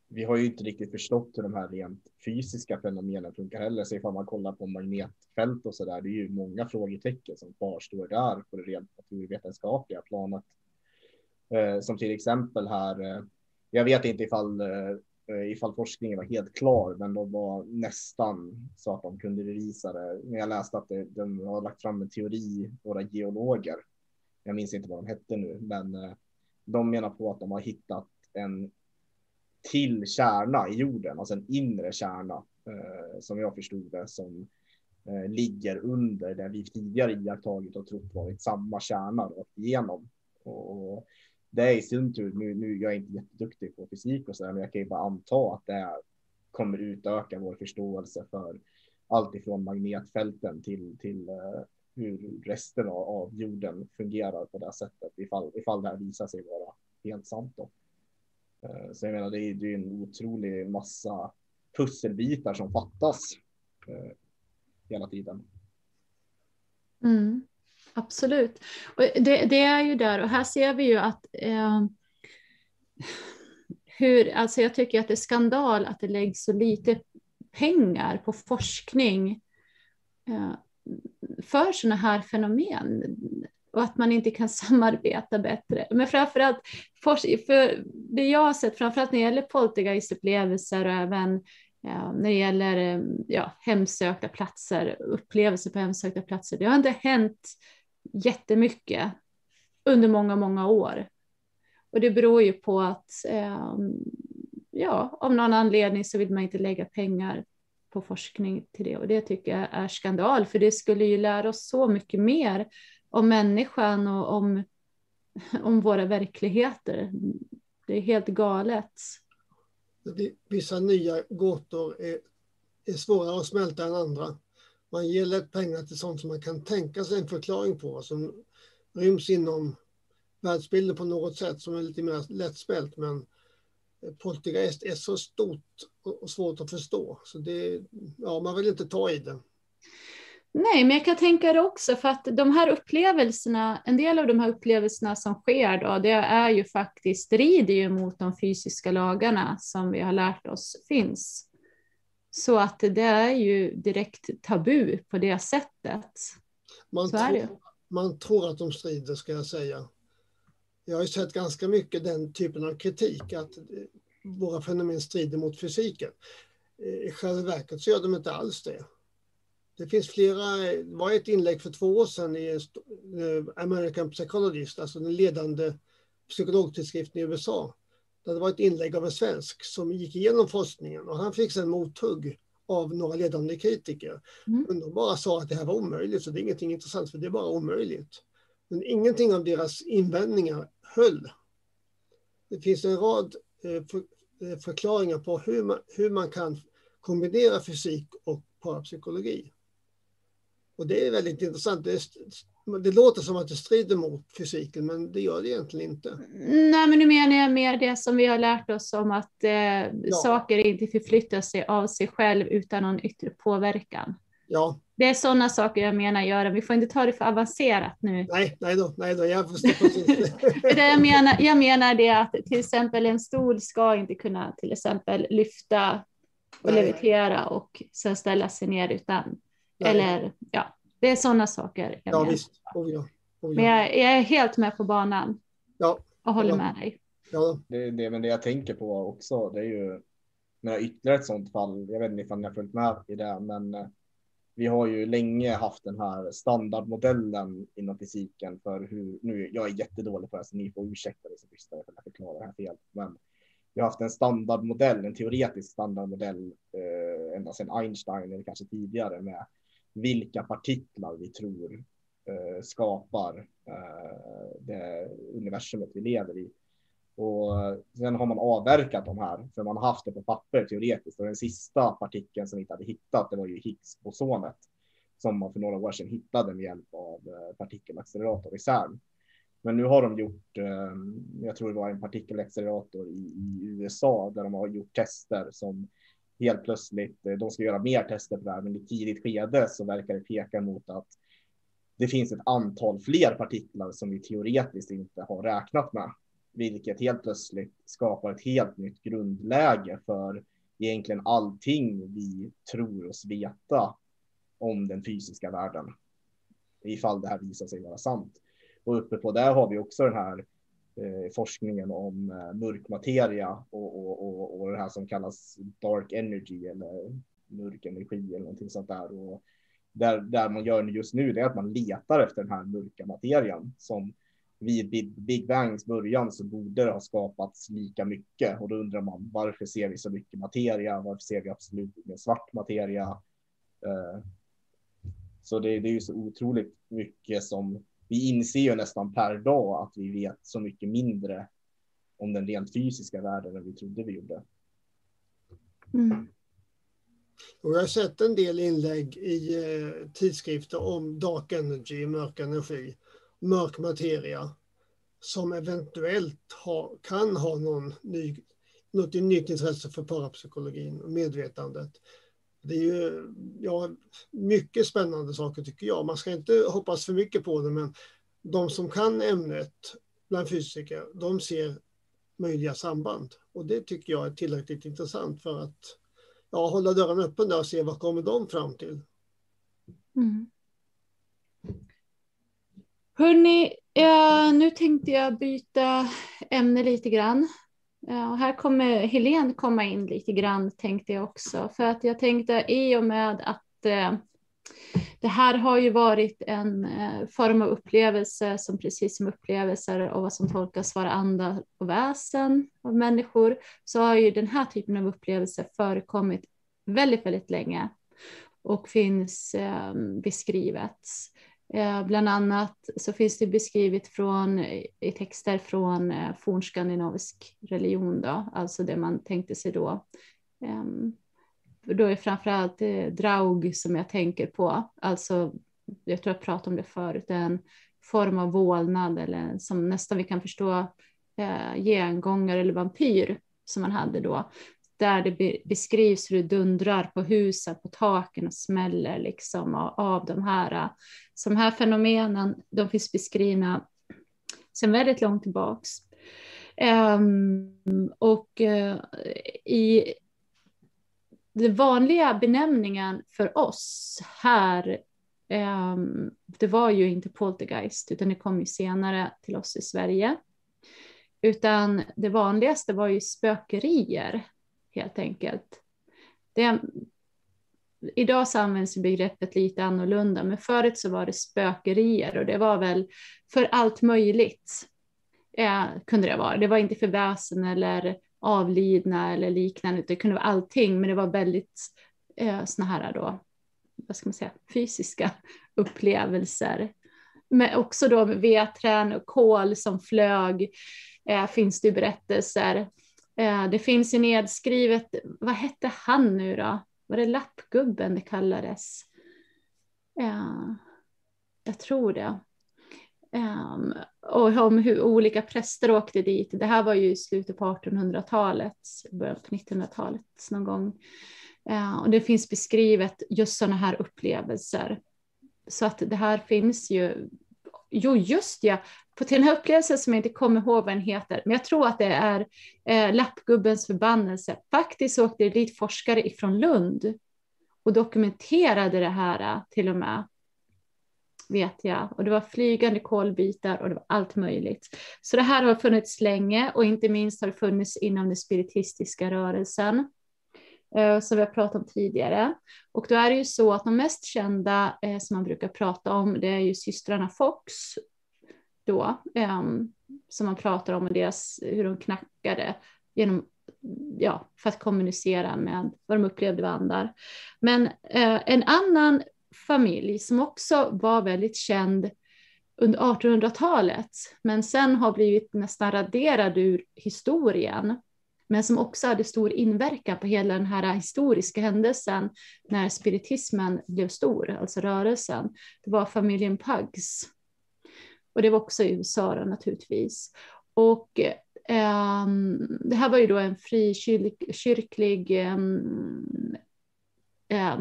Speaker 3: vi har ju inte riktigt förstått hur de här rent fysiska fenomenen funkar heller. Så ifall man kollar på magnetfält och så där, det är ju många frågetecken som kvarstår där på det rent naturvetenskapliga planet. Eh, som till exempel här, eh, jag vet inte ifall, eh, ifall forskningen var helt klar, men de var nästan så att de kunde bevisa det. Men jag läste att det, de har lagt fram en teori, våra geologer. Jag minns inte vad de hette nu, men eh, de menar på att de har hittat en till kärna i jorden, alltså en inre kärna eh, som jag förstod det som eh, ligger under det vi tidigare iakttagit och trott varit samma kärna rakt igenom. Och det är i sin tur, nu, nu jag är inte jätteduktig på fysik och så där, men jag kan ju bara anta att det kommer utöka vår förståelse för allt ifrån magnetfälten till, till eh, hur resten av, av jorden fungerar på det sättet ifall, ifall det här visar sig vara helt sant. Då. Eh, så jag menar, det är, ju en otrolig massa pusselbitar som fattas eh, hela tiden.
Speaker 1: Mm, absolut. Och det, det, är ju där och här ser vi ju att eh, hur, alltså jag tycker att det är skandal att det läggs så lite pengar på forskning eh, för sådana här fenomen och att man inte kan samarbeta bättre. Men framförallt, för det jag har sett, framförallt när det gäller poltergeistupplevelser och även ja, när det gäller eh, ja, hemsökta platser, upplevelser på hemsökta platser, det har inte hänt jättemycket under många, många år. Och det beror ju på att eh, ja, av någon anledning så vill man inte lägga pengar på forskning till det och det tycker jag är skandal för det skulle ju lära oss så mycket mer om människan och om, om våra verkligheter. Det är helt galet.
Speaker 2: Vissa nya gåtor är, är svårare att smälta än andra. Man ger lätt pengar till sånt som man kan tänka sig en förklaring på, som ryms inom världsbilden på något sätt som är lite mer lättsmält. Men poltergeist är så stort och svårt att förstå. Så det, ja, man vill inte ta i det.
Speaker 1: Nej, men jag kan tänka det också för att de här upplevelserna, en del av de här upplevelserna som sker då, det är ju faktiskt, strider ju mot de fysiska lagarna som vi har lärt oss finns. Så att det är ju direkt tabu på det sättet.
Speaker 2: Man, tror, man tror att de strider, ska jag säga. Jag har ju sett ganska mycket den typen av kritik, att våra fenomen strider mot fysiken. I själva verket så gör de inte alls det. Det finns flera, det var ett inlägg för två år sedan i eh, American Psychologist, alltså den ledande psykologtidskriften i USA. Där det var ett inlägg av en svensk som gick igenom forskningen och han fick sen mothugg av några ledande kritiker. Mm. Men de bara sa att det här var omöjligt, så det är ingenting intressant för det är bara omöjligt. Men ingenting av deras invändningar höll. Det finns en rad eh, eh, förklaringar på hur man, hur man kan kombinera fysik och parapsykologi. Och det är väldigt intressant. Det, det, låter som att det strider mot fysiken, men det gör det egentligen inte.
Speaker 1: Nej, men nu menar jag mer det som vi har lärt oss om att eh, ja. saker inte förflyttar sig av sig själv utan någon yttre påverkan.
Speaker 2: Ja.
Speaker 1: Det är sådana saker jag menar göra. Vi får inte ta det för avancerat nu.
Speaker 2: Nej, nej då, nej då. Jag förstår precis.
Speaker 1: jag, menar, jag menar det att till exempel en stol ska inte kunna till exempel lyfta och nej. levitera och sen ställa sig ner utan Nej. Eller ja, det är sådana saker.
Speaker 2: ja, menar. visst. Oh, ja.
Speaker 1: Oh, ja. Men jag, jag, är helt med på banan.
Speaker 2: Ja.
Speaker 1: Och håller
Speaker 2: ja.
Speaker 1: med dig.
Speaker 2: Ja.
Speaker 3: Det, det, men det jag tänker på också, det är ju med ytterligare ett sådant fall. Jag vet inte om ni har följt med i det, men eh, vi har ju länge haft den här standardmodellen inom fysiken för hur, nu, jag är jättedålig på det, så ni får ursäkta det så för att jag förklarar det här fel, men vi har haft en standardmodell, en teoretisk standardmodell eh, ända sedan Einstein eller kanske tidigare med vilka partiklar vi tror eh, skapar eh, det universumet vi lever i. Och eh, sen har man avverkat de här, för man har haft det på papper teoretiskt. Och den sista partikeln som vi inte hade hittat, det var ju Higgs-bosonet som man för några år sedan hittade med hjälp av eh, partikelaccelerator i CERN. Men nu har de gjort, eh, jag tror det var en partikelaccelerator i, i USA där de har gjort tester som helt plötsligt, eh, de ska göra mer tester på det här, men i tidigt skede så verkar det peka mot att det finns ett antal fler partiklar som vi teoretiskt inte har räknat med, vilket helt plötsligt skapar ett helt nytt grundläge för egentligen allting vi tror oss veta om den fysiska världen. Ifall det här visar sig vara sant. Och uppe på det har vi också den här eh, forskningen om eh, mörk materia och, och, och, och det här som kallas dark energy eller mörk energi eller någonting sånt där. Och där, där man gör just nu det är att man letar efter den här mörka materian som vid Big Bangs början så borde det ha skapats lika mycket och då undrar man varför ser vi så mycket materia? Varför ser vi absolut ingen svart materia? Eh, så det, det är ju så otroligt mycket som vi inser ju nästan per dag att vi vet så mycket mindre om den rent fysiska världen än vi trodde vi gjorde.
Speaker 1: Mm.
Speaker 2: Och jag har sett en del inlägg i eh, tidskrifter om dark energy, mörk energi, mörk materia som eventuellt ha, kan ha någon ny, något nytt intresse för parapsykologin och medvetandet. Det är ju ja, mycket spännande saker tycker jag. Man ska inte hoppas för mycket på det, men de som kan ämnet bland fysiker, de ser möjliga samband. Och det tycker jag är tillräckligt intressant för att ja, hålla dörren öppen där och se vad kommer de fram till.
Speaker 1: Mm. Hörni, ja, nu tänkte jag byta ämne lite grann. Ja, här kommer Helene komma in lite grann tänkte jag också. För att jag tänkte i och med att eh, det här har ju varit en eh, form av upplevelse som precis som upplevelser och vad som tolkas vara anda och väsen av människor så har ju den här typen av upplevelser förekommit väldigt, väldigt länge och finns eh, beskrivet. Eh, bland annat så finns det beskrivet från, i texter från eh, fornskandinavisk religion, då, alltså det man tänkte sig då. Ehm, då är det framförallt eh, draug som jag tänker på, alltså jag tror jag pratade om det förut, en form av vålnad eller som nästan vi kan förstå eh, gengångare eller vampyr som man hade då där det beskrivs hur det dundrar på husen, på taken och smäller liksom av de här. Äh, så de här fenomenen, de finns beskrivna sedan väldigt långt tillbaks. Um, och uh, i den vanliga benämningen för oss här, um, det var ju inte poltergeist, utan det kom ju senare till oss i Sverige. Utan det vanligaste var ju spökerier helt enkelt. Det, idag så används begreppet lite annorlunda, men förut så var det spökerier och det var väl för allt möjligt. Eh, kunde det vara. Det var inte för väsen eller avlidna eller liknande, det kunde vara allting, men det var väldigt eh, såna här då, vad ska man säga, fysiska upplevelser. Men också då med vedträn och kol som flög eh, finns det berättelser. Eh, det finns ju nedskrivet, vad hette han nu då? Var det lappgubben det kallades? Eh, jag tror det. Ehm, och om hur olika präster åkte dit. Det här var ju i slutet på 1800-talet, början på 1900-talet någon gång. Eh, och det finns beskrivet just sådana här upplevelser. Så att det här finns ju. Jo, just ja, på till den här upplevelsen som jag inte kommer ihåg vad den heter, men jag tror att det är eh, Lappgubbens förbannelse. Faktiskt åkte det dit forskare ifrån Lund och dokumenterade det här eh, till och med. Vet jag. Och det var flygande kolbitar och det var allt möjligt. Så det här har funnits länge och inte minst har det funnits inom den spiritistiska rörelsen Eh, som vi har pratat om tidigare. Och då är det ju så att de mest kända eh, som man brukar prata om, det är ju systrarna Fox då, ehm, som man pratar om och deras, hur de knackade genom, ja, för att kommunicera med vad de upplevde var andar. Men eh, en annan familj som också var väldigt känd under 1800-talet, men sen har blivit nästan raderad ur historien, men som också hade stor inverkan på hela den här historiska händelsen när spiritismen blev stor, alltså rörelsen. Det var familjen Pugs och det var också i USA då, naturligtvis. Och eh, det här var ju då en frikyrklig eh, eh,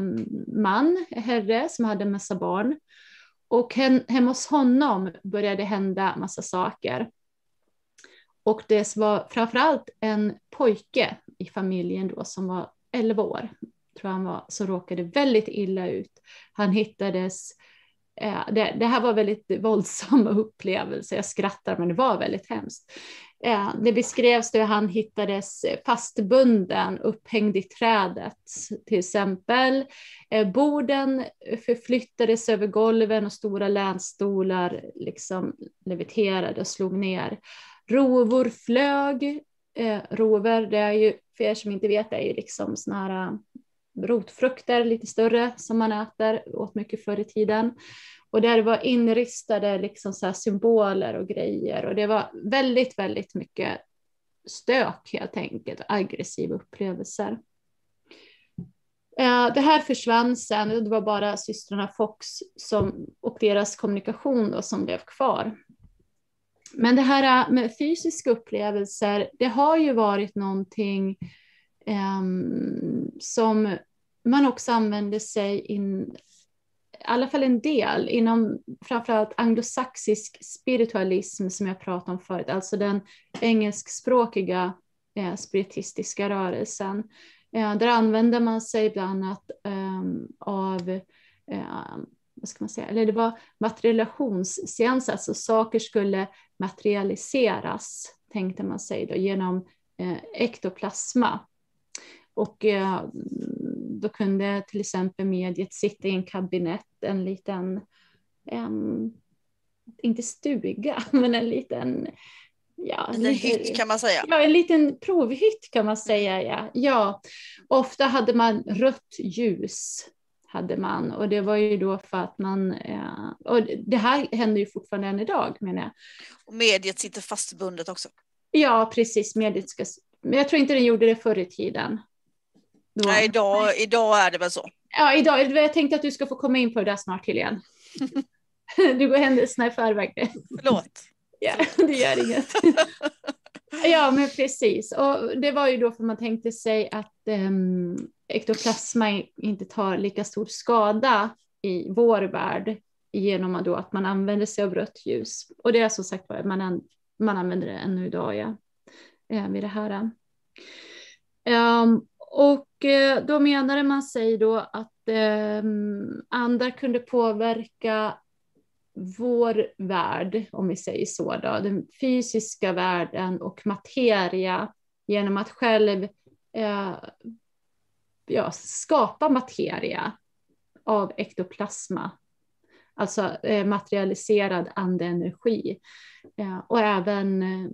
Speaker 1: man, herre, som hade en massa barn. Och hemma hos honom började det hända massa saker. Och det var framförallt en pojke i familjen då som var 11 år, tror han var, som råkade väldigt illa ut. Han hittades Eh, det, det, här var väldigt våldsamma upplevelser, jag skrattar men det var väldigt hemskt. Eh, det beskrevs hur han hittades fastbunden, upphängd i trädet till exempel. Eh, borden förflyttades över golven och stora länstolar liksom leviterade och slog ner. Rovor flög. Eh, rover, det är ju, för er som inte vet, det är ju liksom såna här eh, rotfrukter lite större som man äter, åt mycket förr i tiden. Och där var inristade liksom så symboler och grejer och det var väldigt, väldigt mycket stök helt enkelt, aggressiva upplevelser. Eh, det här försvann sen, det var bara systrarna Fox som, och deras kommunikation då, som blev kvar. Men det här äh, med fysiska upplevelser, det har ju varit någonting um, som man också använder sig in, i alla fall en del inom framförallt anglosaxisk spiritualism som jag pratade om förut, alltså den engelskspråkiga eh, spiritistiska rörelsen. Eh, där använder man sig bland annat eh, av eh, vad ska man säga, eller det var materialationsseanser, alltså saker skulle materialiseras, tänkte man sig då, genom eh, ektoplasma. Och eh, då kunde till exempel mediet sitta i en kabinett, en liten, um, inte stuga, men en liten
Speaker 4: Ja, en liten hytt kan man säga.
Speaker 1: Ja, en liten provhytt kan man säga. Ja. ja. Ofta hade man rött ljus. Hade man. Och det var ju då för att man... Eh, och det här händer ju fortfarande än idag menar jag.
Speaker 4: Och mediet sitter fastbundet också.
Speaker 1: Ja, precis. Mediet ska... Men jag tror inte den gjorde det förr i tiden.
Speaker 4: Då. Nej, idag, idag är det väl så.
Speaker 1: Ja, idag. Jag tänkte att du ska få komma in på det där snart, Helene. du går händelserna i förväg.
Speaker 4: Förlåt.
Speaker 1: Ja, det gör inget. ja, men precis. Och det var ju då för man tänkte sig att um, ektoplasma inte tar lika stor skada i vår värld genom då att man använder sig av rött ljus. Och det är som sagt man, an, man använder det ännu idag ja, eh, vid det här. Um, och eh, då menade man sig då att ehm, um, andar kunde påverka vår värld, om vi säger så, då, den fysiska världen och materia genom att själv eh, ja, skapa materia av ektoplasma, alltså eh, materialiserad andeenergi. Eh, och även eh,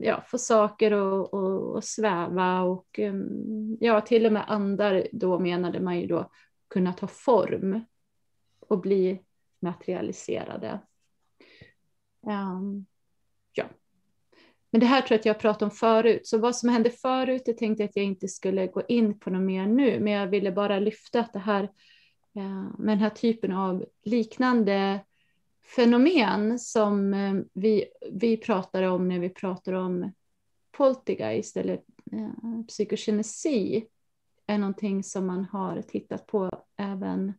Speaker 1: ja, få saker att, sväva och eh, ja, till och med andar då menade man ju då kunna ta form och bli materialiserade. Um. Men det här tror jag att jag pratade om förut, så vad som hände förut, det tänkte jag att jag inte skulle gå in på något mer nu, men jag ville bara lyfta att det här eh, med den här typen av liknande fenomen som eh, vi, vi pratar om när vi pratar om poltergeist eller eh, psykokinesi är någonting som man har tittat på även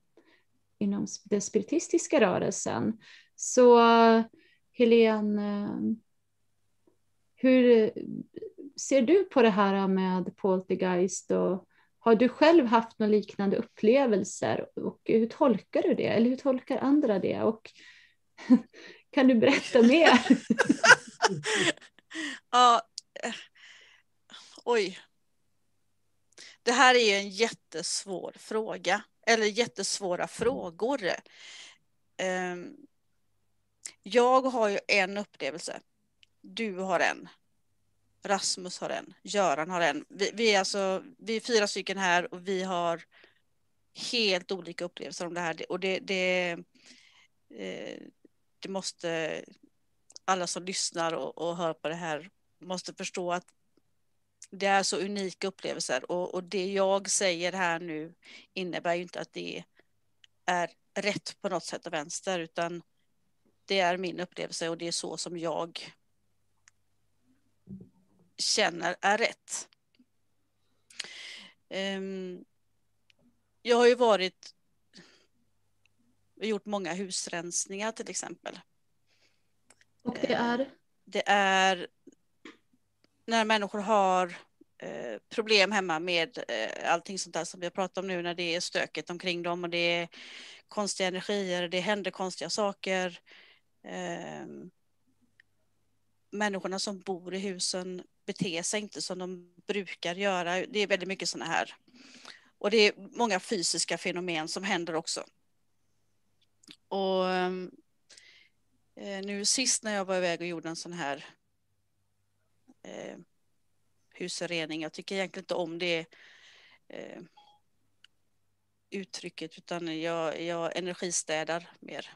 Speaker 1: inom den spiritistiska rörelsen. Så Helene, hur ser du på det här med poltergeist och har du själv haft några liknande upplevelser och hur tolkar du det? Eller hur tolkar andra det? Och kan du berätta mer?
Speaker 4: ja, eh, oj. Det här är en jättesvår fråga eller jättesvåra frågor. Ehm, jag har ju en upplevelse. Du har en. Rasmus har en. Göran har en. Vi, vi, är, alltså, vi är fyra stycken här och vi har helt olika upplevelser om det här. Och det, det, eh, det måste alla som lyssnar och, och hör på det här måste förstå att det är så unika upplevelser och, och det jag säger här nu innebär ju inte att det är rätt på något sätt och vänster utan det är min upplevelse och det är så som jag känner är rätt. Um, jag har ju varit gjort många husrensningar till exempel.
Speaker 1: Och det är?
Speaker 4: Det är när människor har eh, problem hemma med eh, allting sånt där som vi har pratat om nu när det är stökigt omkring dem och det är konstiga energier, det händer konstiga saker. Eh, människorna som bor i husen bete sig inte som de brukar göra. Det är väldigt mycket sådana här. Och det är många fysiska fenomen som händer också. Och ehm, eh, nu sist när jag var iväg och gjorde en sån här eh, husrening. Jag tycker egentligen inte om det eh, uttrycket utan jag, jag energistädar mer.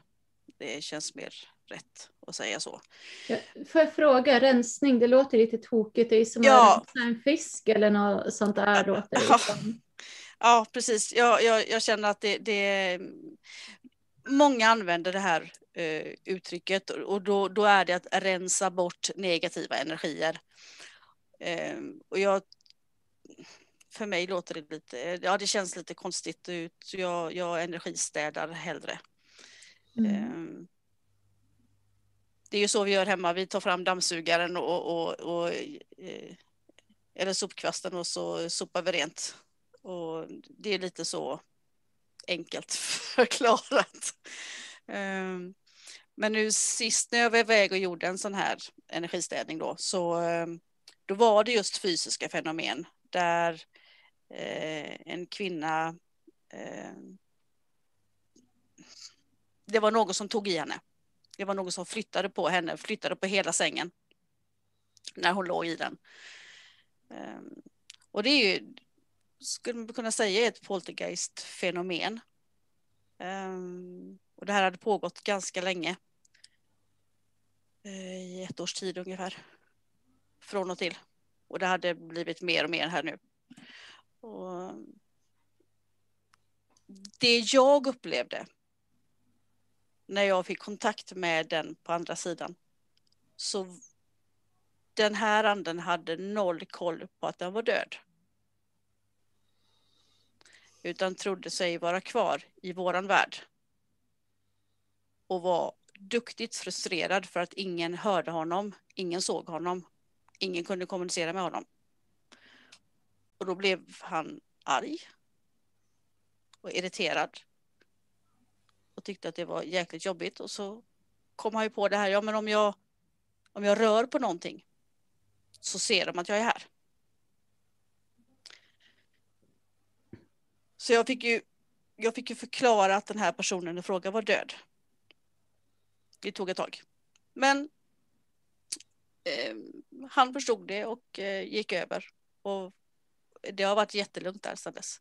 Speaker 4: Det känns mer rätt att säga så.
Speaker 1: Ja, får jag fråga, rensning, det låter lite tokigt. Det är som ja. en fisk eller något sånt där. Låter det
Speaker 4: ja. ja, precis. Jag, jag, jag känner att det, det, Många använder det här eh, uttrycket och då, då är det att rensa bort negativa energier. Eh, och jag för mig låter det lite, ja det känns lite konstigt ut. Jag, jag energistädar hellre.
Speaker 1: Mm.
Speaker 4: Det är ju så vi gör hemma. Vi tar fram dammsugaren och, och, och eh, eller sopkvasten och så sopar vi rent. Och det är lite så enkelt förklarat. Ehm, men nu sist när jag var iväg och gjorde en sån här energistädning då, så ehm, då var det just fysiska fenomen där eh, en kvinna ehm, det var någon som tog i henne. Det var någon som flyttade på henne, flyttade på hela sängen när hon låg i den. Ehm, och det är ju, skulle man kunna säga, ett poltergeist-fenomen. Ehm, och det här hade pågått ganska länge. Eh, I ett års tid ungefär. Från och till. Och det hade blivit mer och mer här nu. Och det jag upplevde när jag fick kontakt med den på andra sidan så den här anden hade noll koll på att den var död. Utan trodde sig vara kvar i våran värld. Och var duktigt frustrerad för att ingen hörde honom, ingen såg honom, ingen kunde kommunicera med honom. Och då blev han arg och irriterad och tyckte att det var jäkligt jobbigt och så kom han ju på det här, ja men om jag, om jag rör på någonting så ser de att jag är här. Så jag fick ju, jag fick ju förklara att den här personen i fråga var död. Det tog ett tag. Men eh, han förstod det och eh, gick över. Och det har varit jättelugnt där sedan dess.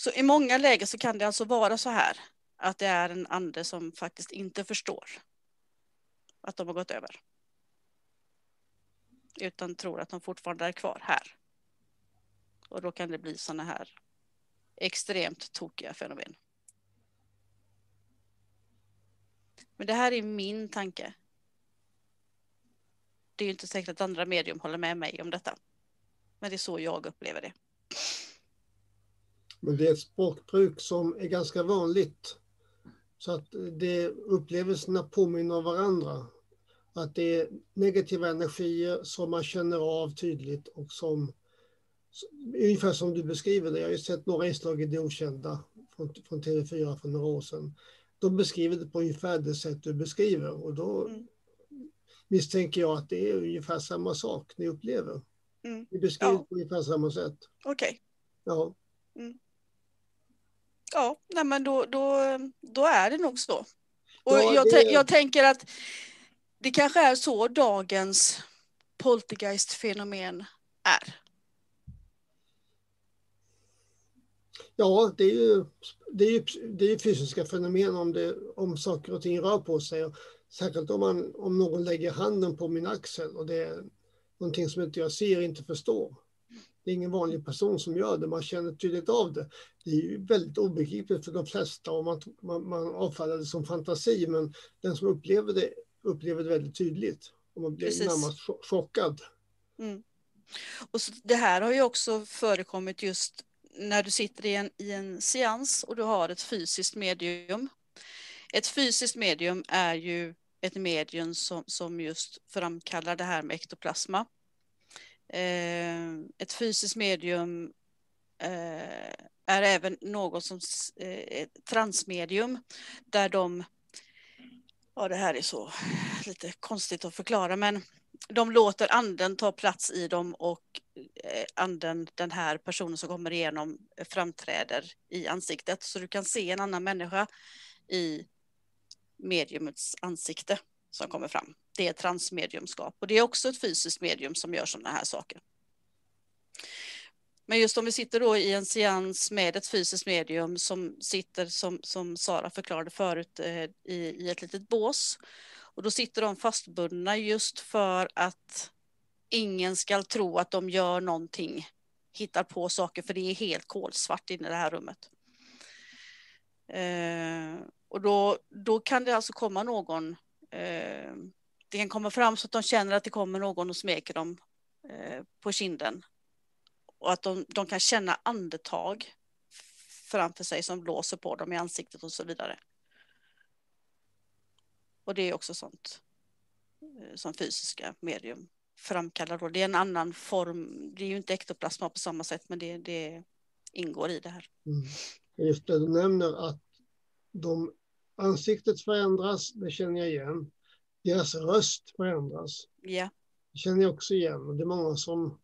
Speaker 4: Så i många lägen så kan det alltså vara så här att det är en ande som faktiskt inte förstår att de har gått över. Utan tror att de fortfarande är kvar här. Och då kan det bli sådana här extremt tokiga fenomen. Men det här är min tanke. Det är ju inte säkert att andra medium håller med mig om detta. Men det är så jag upplever det.
Speaker 2: Men det är ett språkbruk som är ganska vanligt. Så att det, upplevelserna påminner om varandra. Att det är negativa energier som man känner av tydligt och som ungefär som du beskriver det. Jag har ju sett några inslag i Det Okända från, från TV4 för några år sedan. De beskriver det på ungefär det sätt du beskriver och då
Speaker 4: Mm.
Speaker 2: misstänker jag att det är ungefär samma sak ni upplever.
Speaker 4: Mm.
Speaker 2: Ni beskriver
Speaker 4: Ja.
Speaker 2: på ungefär samma sätt.
Speaker 4: Okej.
Speaker 2: Ja.
Speaker 4: Ja, nej men då, då, då är det nog så. Och
Speaker 2: Ja,
Speaker 4: jag,
Speaker 2: det-
Speaker 4: jag tänker att det kanske är så dagens poltergeist-fenomen är.
Speaker 2: Ja, det är ju, det är ju, det är ju fysiska fenomen om, det, om saker och ting rör på sig. Och särskilt om, man, om någon lägger handen på min axel och det är någonting som inte jag ser inte förstår. Det är ingen vanlig person som gör det, man känner tydligt av det. Det är ju väldigt obegripligt för de flesta och man, man, man avfärdar det som fantasi, men den som upplever det upplever det väldigt tydligt. Och man blir
Speaker 4: Precis.
Speaker 2: närmast cho- chockad.
Speaker 4: Mm. Och så, det här har ju också förekommit just när du sitter i en, i en seans och du har ett fysiskt medium. Ett fysiskt medium är ju ett medium som, som just framkallar det här med ektoplasma. Eh, ett fysiskt medium eh, är även något som eh, ett transmedium där de, ja det här är så lite konstigt att förklara men de låter anden ta plats i dem och eh, anden, den här personen som kommer igenom, framträder i ansiktet. Så du kan se en annan människa i mediumets ansikte som kommer fram. Det är transmediumskap och det är också ett fysiskt medium som gör sådana här saker. Men just om vi sitter då i en seans med ett fysiskt medium som sitter som, som Sara förklarade förut eh, i, i ett litet bås och då sitter de fastbundna just för att ingen ska tro att de gör någonting, hittar på saker, för det är helt kolsvart inne i det här rummet. Eh, och då, då kan det alltså komma någon, eh, det kan komma fram så att de känner att det kommer någon och smeker dem eh, på kinden. och att de, de kan känna andetag framför sig som blåser på dem i ansiktet och så vidare. Och det är också sånt eh, som fysiska medium framkallar. Då. Det är en annan form, det är ju inte ektoplasma på samma sätt men det, det ingår i det här.
Speaker 2: Mm. Just det, du nämner att de, ansiktet förändras, det känner jag igen. Deras röst förändras.
Speaker 4: Ja.
Speaker 2: Det känner jag också igen. Det är många som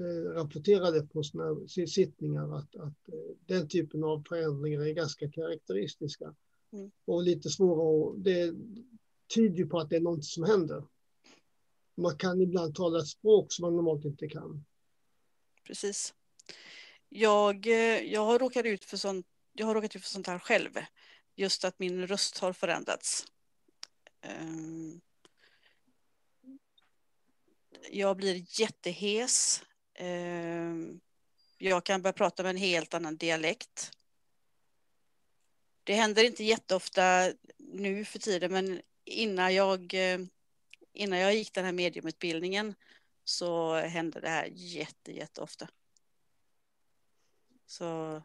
Speaker 2: eh, rapporterade på sina sittningar att, att eh, den typen av förändringar är ganska karaktäristiska. Mm. Och lite svåra och det tyder ju på att det är något som händer. Man kan ibland tala ett språk som man normalt inte kan.
Speaker 4: Precis. Jag, eh, jag, har råkat ut för sånt, jag har råkat ut för sånt här själv. Just att min röst har förändrats. Ehm, jag blir jättehes. Ehm, jag kan börja prata med en helt annan dialekt. Det händer inte jätteofta nu för tiden, men innan jag, eh, innan jag gick den här mediumutbildningen så hände det här jätte, jätteofta. Så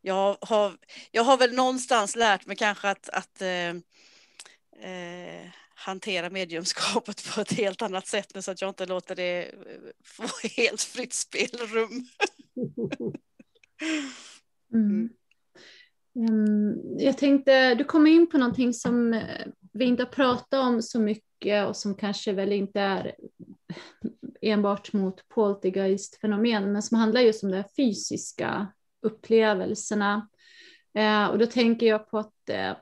Speaker 4: jag har, jag har väl någonstans lärt mig kanske att, att eh, eh, hantera mediumskapet på ett helt annat sätt nu så att jag inte låter det eh, få helt fritt spelrum.
Speaker 1: mm. Um, jag tänkte, du kom in på någonting som eh, vi inte har pratat om så mycket och som kanske väl inte är enbart mot poltergeist-fenomen, men som handlar just om de fysiska upplevelserna. Eh, och då tänker jag på att, eh,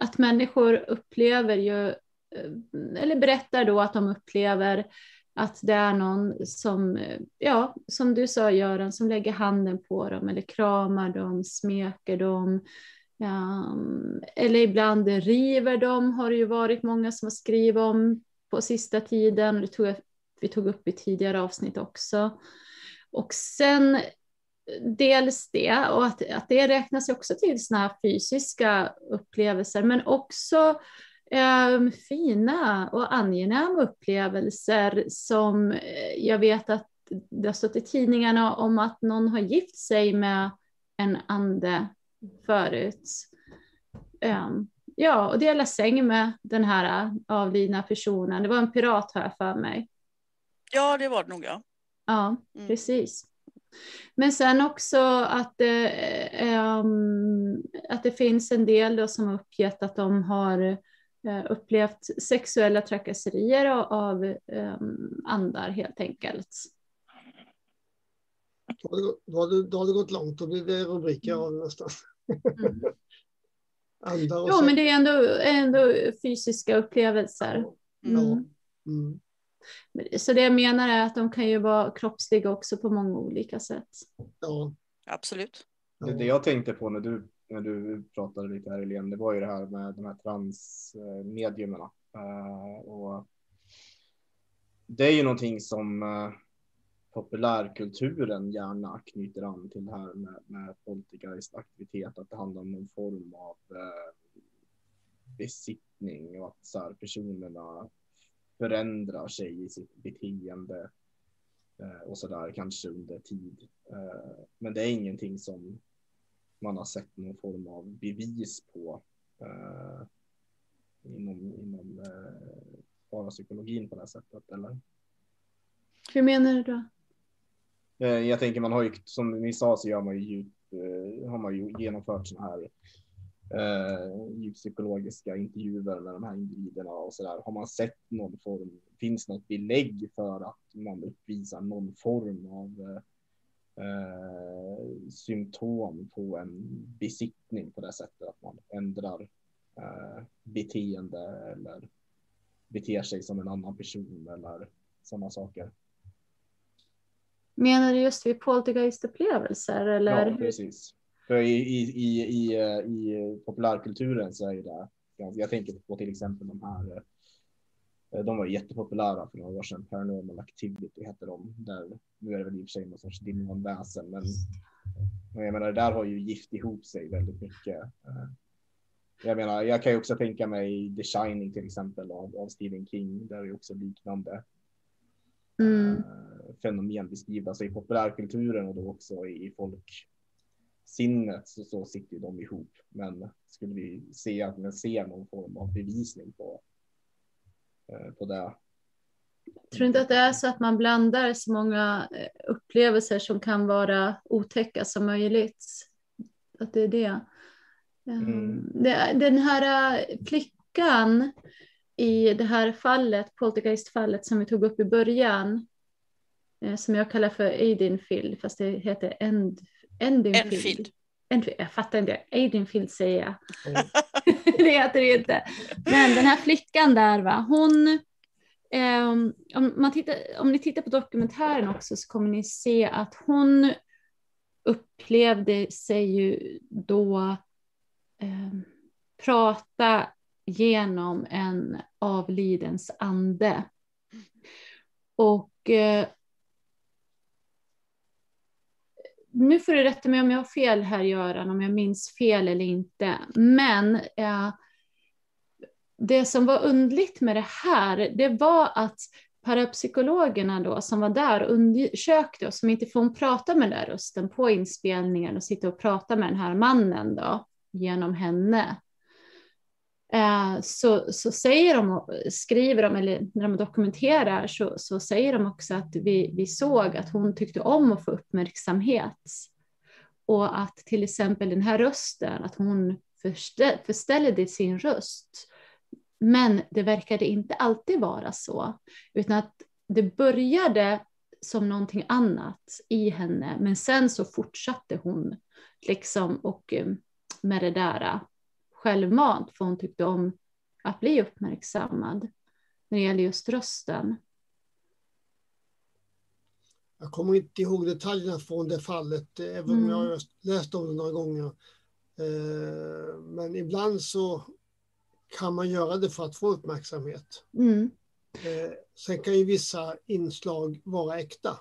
Speaker 1: att människor upplever ju, eh, eller berättar då att de upplever att det är någon som, eh, ja, som du sa Göran, som lägger handen på dem eller kramar dem, smeker dem. Um, eller ibland river dem, har det ju varit många som har skrivit om på sista tiden. Det tog jag, vi tog upp i tidigare avsnitt också. Och sen dels det, och att, att det räknas också till sådana här fysiska upplevelser, men också eh, fina och angenäma upplevelser som eh, jag vet att det har stått i tidningarna om att någon har gift sig med en ande förut. Um, ja, och dela säng med den här avlidna personen. Det var en pirat har jag för mig.
Speaker 4: Ja, det var det nog ja.
Speaker 1: Ja, mm. precis. Men sen också att det, eh, att det finns en del då som uppgett att de har eh, upplevt sexuella trakasserier av eh, andar helt enkelt.
Speaker 2: Då har, det, då, har det, gått långt, då blir det rubriker av nästan. Mm.
Speaker 1: jo, men det är ändå, ändå fysiska upplevelser. Mm. Mm. Så det jag menar är att de kan ju vara kroppsliga också på många olika sätt.
Speaker 2: Ja,
Speaker 4: absolut.
Speaker 3: Det, det jag tänkte på när du, när du pratade lite här Helene, det var ju det här med de här transmediumerna. Uh, och det är ju någonting som uh, populärkulturen gärna knyter an till det här med, med poltergeist-aktivitet, att det handlar om någon form av uh, besittning och att så här, personerna förändrar sig i sitt beteende eh, och så där kanske under tid. Eh, men det är ingenting som man har sett någon form av bevis på eh, inom, inom parapsykologin på det här sättet. Eller?
Speaker 1: Hur menar du då?
Speaker 3: Jag tänker man har ju, som ni sa så gör man ju, har man ju genomfört sådana här djuppsykologiska intervjuer med de här individerna och så där. Har man sett någon form, finns något belägg för att man uppvisar någon form av eh, symptom på en besittning på det sättet att man ändrar eh, beteende eller beter sig som en annan person eller sådana saker.
Speaker 1: Menar du just vid poltergeistupplevelser? Eller?
Speaker 3: Ja, precis. För i, i, i, i, i populärkulturen så är det, jag tänker på till exempel de här, eh, de var jättepopulära för några år sedan, Paranormal Activity hette de, där, nu är det väl i och för sig någon sorts demonväsen, men jag menar, där har ju gift ihop sig väldigt mycket. Eh, jag menar, jag kan ju också tänka mig The Shining till exempel av, av Stephen King, där är också liknande
Speaker 1: Mm.
Speaker 3: eh, fenomen beskrivna sig i populärkulturen och då också i, i folksinnet så, så sitter ju de ihop. Men skulle vi se att man ser någon form av bevisning på, eh, på det.
Speaker 1: Tror inte att det är så att man blandar så många eh, upplevelser som kan vara otäcka som möjligt? Att det är det. Ehm,
Speaker 3: Mm.
Speaker 1: den här eh, flickan i det här fallet, Poltergeist-fallet som vi tog upp i början, som jag kallar för Aidinfield, fast det heter End, Endinfield.
Speaker 4: Enfield.
Speaker 1: Enfield. Jag fattar inte, Aidinfield säger jag.
Speaker 3: Mm.
Speaker 1: det heter det inte. Men den här flickan där, va, hon... ehm, om, man tittar, om ni tittar på dokumentären också så kommer ni se att hon upplevde sig ju då ehm, prata genom en avlidens ande. Och eh, nu får du rätta mig om jag har fel här Göran, om jag minns fel eller inte. Men eh, det som var undligt med det här, det var att parapsykologerna då som var där och undersökte och som inte får prata med den där rösten på inspelningen och sitta och prata med den här mannen då genom henne. Eh, så, så säger de, och skriver de, eller när de dokumenterar så, så säger de också att vi, vi såg att hon tyckte om att få uppmärksamhet. Och att till exempel den här rösten, att hon förstä, förställde sin röst. Men det verkade inte alltid vara så, utan att det började som någonting annat i henne, men sen så fortsatte hon liksom och eh, med det där eh, självmant, för hon tyckte om att bli uppmärksammad när det gäller just rösten.
Speaker 2: Jag kommer inte ihåg detaljerna från det fallet, eh, även om
Speaker 1: Mm.
Speaker 2: jag har läst om det några gånger. Eh, Men ibland så kan man göra det för att få uppmärksamhet.
Speaker 1: Mm.
Speaker 2: Eh, Sen kan ju vissa inslag vara äkta.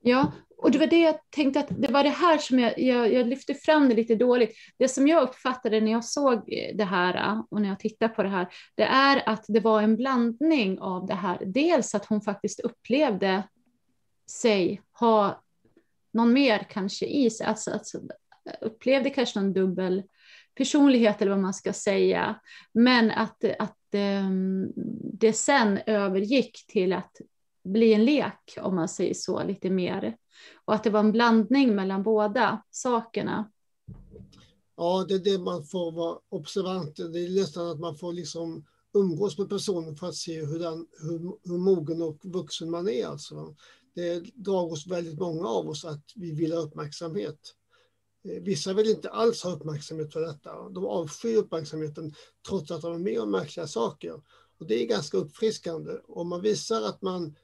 Speaker 1: Ja, och det var det jag tänkte att det var det här som jag, jag, jag lyfte fram det lite dåligt. Det som jag uppfattade när jag såg eh, det här eh, och när jag tittade på det här, det är att det var en blandning av det här. Dels att hon faktiskt upplevde sig ha någon mer kanske i sig, alltså, alltså upplevde kanske någon dubbel personlighet eller vad man ska säga. Men att, att um, det sen övergick till att bli en lek, om man säger så, lite mer. Och att det var en blandning mellan båda sakerna.
Speaker 2: Ja, det är det man får vara observant. Det är nästan att man får liksom umgås med personen för att se hur, den, hur, hur mogen och vuxen man är. Alltså. Det drar oss väldigt många av oss att vi vill ha uppmärksamhet. Eh, vissa vill inte alls ha uppmärksamhet för detta. De avskyr uppmärksamheten trots att de är med om märkliga saker. Och det är ganska uppfriskande. Om man visar att man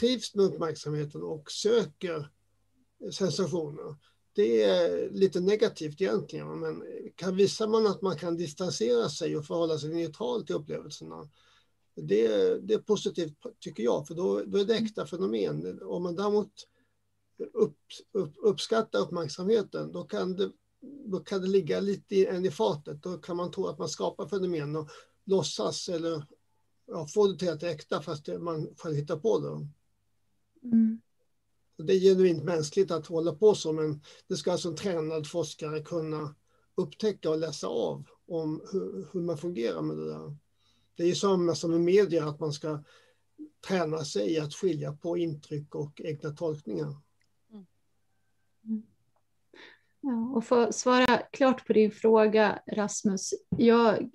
Speaker 2: trivs med uppmärksamheten och söker sensationer. Det är lite negativt egentligen, men kan visar man att man kan distansera sig och förhålla sig neutral till upplevelserna, det, det är positivt tycker jag, för då, då är det äkta fenomen. Om man däremot upp, upp, uppskattar uppmärksamheten, då kan, det, då kan det ligga lite i, en i fatet. Då kan man tro att man skapar fenomen och låtsas eller ja, få det till att det är äkta fast det, man själv hittar på det.
Speaker 1: Mm.
Speaker 2: Det är genuint mänskligt att hålla på så, men det ska alltså en tränad forskare kunna upptäcka och läsa av om hur, hur man fungerar med det där. Det är ju samma som med media, att man ska träna sig i att skilja på intryck och egna tolkningar.
Speaker 1: Ja, och för att svara klart på din fråga, Rasmus. Jag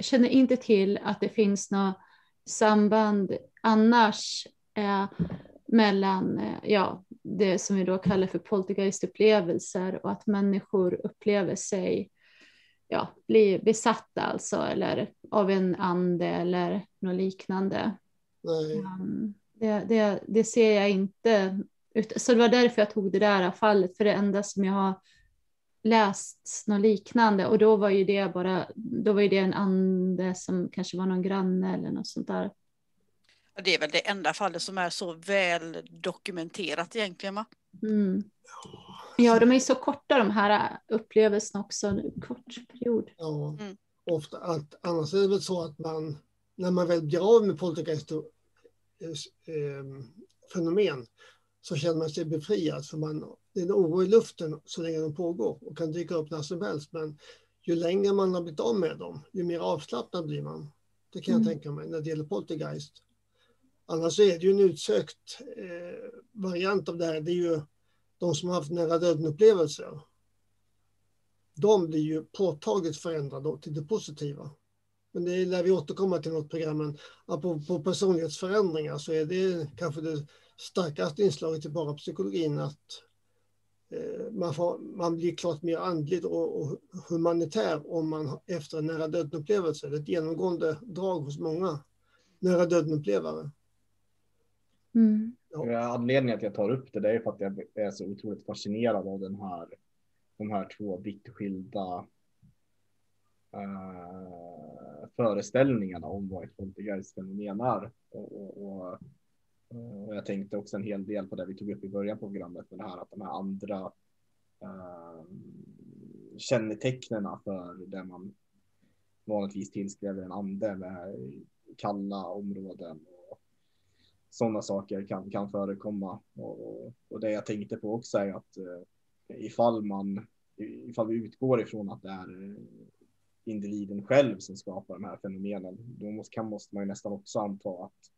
Speaker 1: känner inte till att det finns något samband annars eh, mellan eh, ja, det som vi då kallar för poltergeistupplevelser och att människor upplever sig ja, bli besatta alltså, eller av en ande eller något liknande. Um, det, det, det ser jag inte. Så det var därför jag tog det där fallet, för det enda som jag har läst något liknande och då var ju det bara, då var ju det en ande som kanske var någon granne eller något sånt där.
Speaker 4: Det är väl det enda fallet som är så väl dokumenterat egentligen va?
Speaker 1: Mm. Ja, de är så korta de här upplevelserna också, en kort period.
Speaker 2: Ja,
Speaker 4: Mm.
Speaker 2: ofta, att, annars är det väl så att man, när man väl blir av med poltergeist, eh, eh, fenomen så känner man sig befriad för man, det är en oro i luften så länge de pågår och kan dyka upp när som helst. Men ju längre man har blivit av med dem, ju mer avslappnad blir man. Det kan jag
Speaker 1: Mm.
Speaker 2: tänka mig när det gäller poltergeist. Annars är det ju en utsökt eh, variant av det här. Det är ju de som har haft nära döden-upplevelser. De blir ju påtagligt förändrade till det positiva. Men det lär vi återkomma till något program. Men på personlighetsförändringar så är det kanske det starkaste inslaget i bara psykologin, att eh, man, får, man blir klart mer andligt och, och humanitär om man efter en nära döden-upplevelse. Det är ett genomgående drag hos många nära döden-upplevare.
Speaker 1: Mm.
Speaker 2: Ja.
Speaker 3: Anledningen till att jag tar upp det, det är för att jag är så otroligt fascinerad av den här, de här två vitt skilda eh, föreställningarna om vad ett poltergeistfenomen är. Och, och, och, och jag tänkte också en hel del på det vi tog upp i början på programmet med det här att de här andra eh, kännetecknena för det man vanligtvis tillskriver en ande med kalla områden och sådana saker kan, kan förekomma. Och, och, det jag tänkte på också är att eh, ifall man ifall vi utgår ifrån att det är eh, individen själv som skapar de här fenomenen, då måste, kan, måste man ju nästan också anta att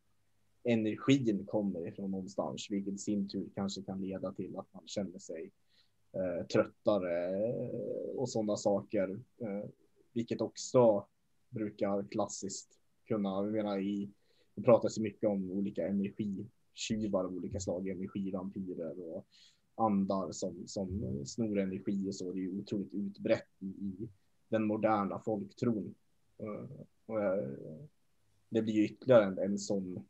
Speaker 3: energin kommer ifrån någonstans, vilket i sin tur kanske kan leda till att man känner sig eh, tröttare eh, och sådana saker, eh, vilket också brukar klassiskt kunna, jag menar i, det pratas ju mycket om olika energitjuvar av olika slag, energivampyrer och andar som, som snor energi och så. Det är ju otroligt utbrett i, den moderna folktron. Eh, och, eh, det blir ju ytterligare en, en sån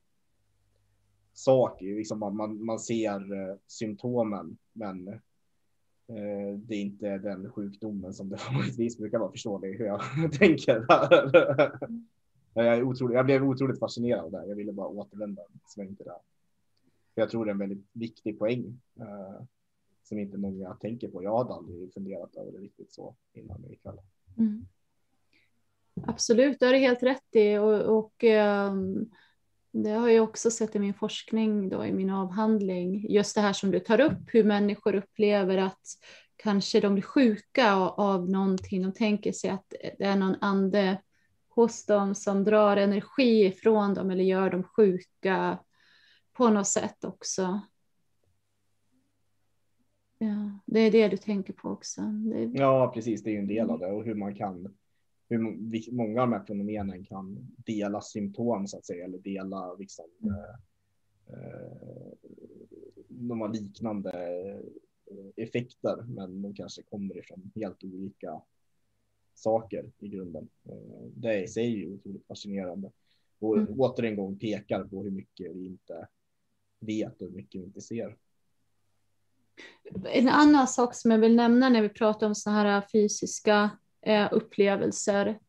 Speaker 3: sak. Liksom man, man, man ser eh, symptomen, men det är inte den sjukdomen som det vanligtvis brukar vara. Förstår ni hur jag tänker? Jag, är otroligt, jag blev otroligt fascinerad av det. Jag ville bara återvända sväng till det. För jag tror det är en väldigt viktig poäng eh, som inte många tänker på. Jag hade aldrig funderat över det riktigt så innan ikväll.
Speaker 1: Mm. Absolut, det har du helt rätt i. Och, och ehm, det har jag också sett i min forskning, då, i min avhandling. Just det här som du tar upp, hur människor upplever att kanske de blir sjuka av, av någonting. De tänker sig att det är någon ande hos dem som drar energi ifrån dem eller gör dem sjuka på något sätt också. Ja, det är det du tänker på också. Det...
Speaker 3: Ja, precis. Det är ju en del av det och hur man kan, hur många av de här fenomenen kan dela symptom så att säga eller dela liksom.
Speaker 1: Mm.
Speaker 3: Eh, de har liknande effekter, men de kanske kommer ifrån helt olika saker i grunden. Eh, det i sig är ju otroligt fascinerande och
Speaker 1: Mm.
Speaker 3: åter en gång pekar på hur mycket vi inte vet och hur mycket vi inte ser.
Speaker 1: En annan sak som jag vill nämna när vi pratar om sådana här fysiska eh, upplevelser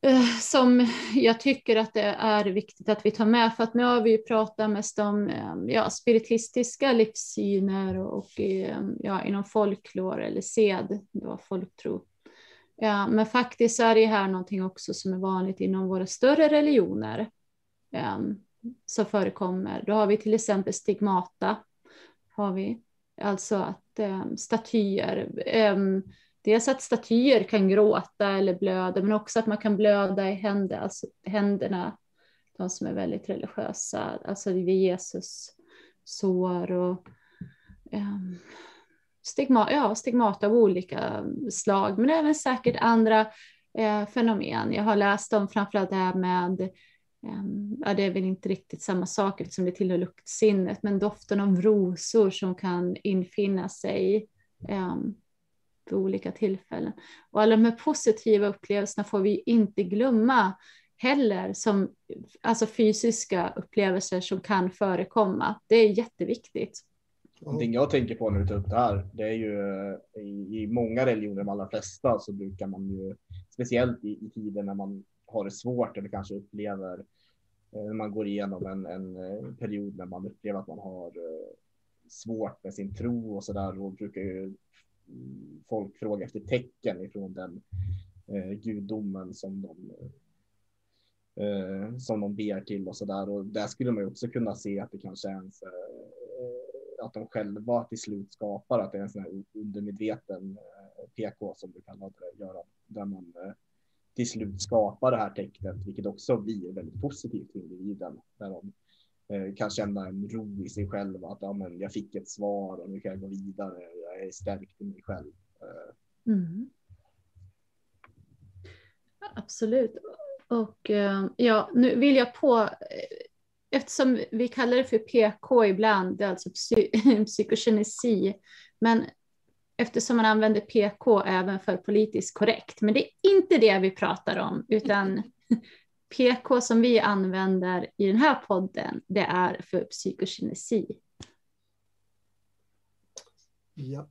Speaker 1: eh, som jag tycker att det är viktigt att vi tar med för att nu har vi ju pratat mest om ja, spiritistiska livssyner och ja, inom folklore eller sed, då, folktro. Ja, men faktiskt är det här någonting också som är vanligt inom våra större religioner um, som förekommer. Då har vi till exempel stigmata har vi. Alltså att um, statyer, um, dels att statyer kan gråta eller blöda, men också att man kan blöda i händer, alltså händerna, de som är väldigt religiösa, alltså vid Jesus sår och stigma, ja, stigmat av olika slag, men även säkert andra eh, fenomen. Jag har läst om framförallt det här med ehm, ja, det är väl inte riktigt samma sak eftersom det tillhör luktsinnet, men doften av rosor som kan infinna sig eh, vid olika tillfällen. Och alla de här positiva upplevelserna får vi inte glömma heller som alltså fysiska upplevelser som kan förekomma. Det är jätteviktigt.
Speaker 3: Någonting jag tänker på när du tar upp det här, det är ju eh, i, i många religioner, de allra flesta, så brukar man ju, speciellt i, i tider när man har det svårt eller kanske upplever eh, när man går igenom en, en eh, period när man upplever att man har svårt med sin tro och så där. Då brukar ju folk fråga efter tecken ifrån den eh, gudomen som de eh, som de ber till och så där. Och där skulle man ju också kunna se att det kanske är en, eh, att de själva till slut skapar att det är en sån här undermedveten eh, PK som du kallade det, Göran, där man eh, till slut skapar det här tecknet, vilket också blir väldigt positivt för individen. Där de eh, kan känna en ro i sig själv, att ja, men jag fick ett svar och nu kan jag gå vidare, jag är stärkt i mig själv.
Speaker 1: Mm. Absolut. Och ja, nu vill jag på, eftersom vi kallar det för PK ibland, det är alltså psy psykokinesi, men eftersom man använder PK även för politiskt korrekt, men det är inte det vi pratar om, utan PK som vi använder i den här podden, det är för psykokinesi.
Speaker 2: Ja.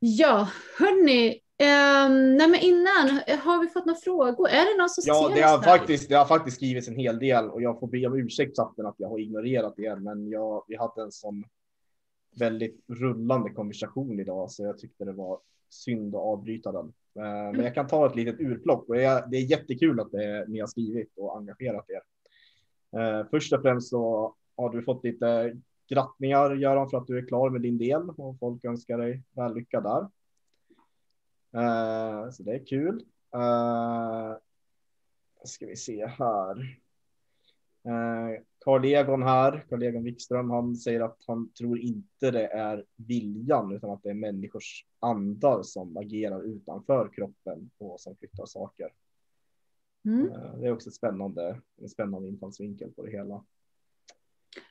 Speaker 1: Ja, hörni, Um, nej men innan, har vi fått några frågor? Är det någon som
Speaker 3: Ja,
Speaker 1: ser
Speaker 3: det har, faktiskt, det har faktiskt skrivits en hel del och jag får be om ursäkt chatten att jag har ignorerat er, men jag, vi hade en sån väldigt rullande konversation idag så jag tyckte det var synd att avbryta den. Eh, Men jag kan ta ett litet urplock och jag, det är jättekul att det, ni har skrivit och engagerat er. Eh, Först och främst så har du fått lite grattningar Göran för att du är klar med din del och folk önskar dig väl lycka där. Eh, Så det är kul. Eh, Ska vi se här. Eh, Carl Egon här, Carl Egon Wikström, han säger att han tror inte det är viljan utan att det är människors andar som agerar utanför kroppen och som flyttar saker.
Speaker 1: Mm.
Speaker 3: Eh, Det är också spännande, en spännande infallsvinkel på det hela.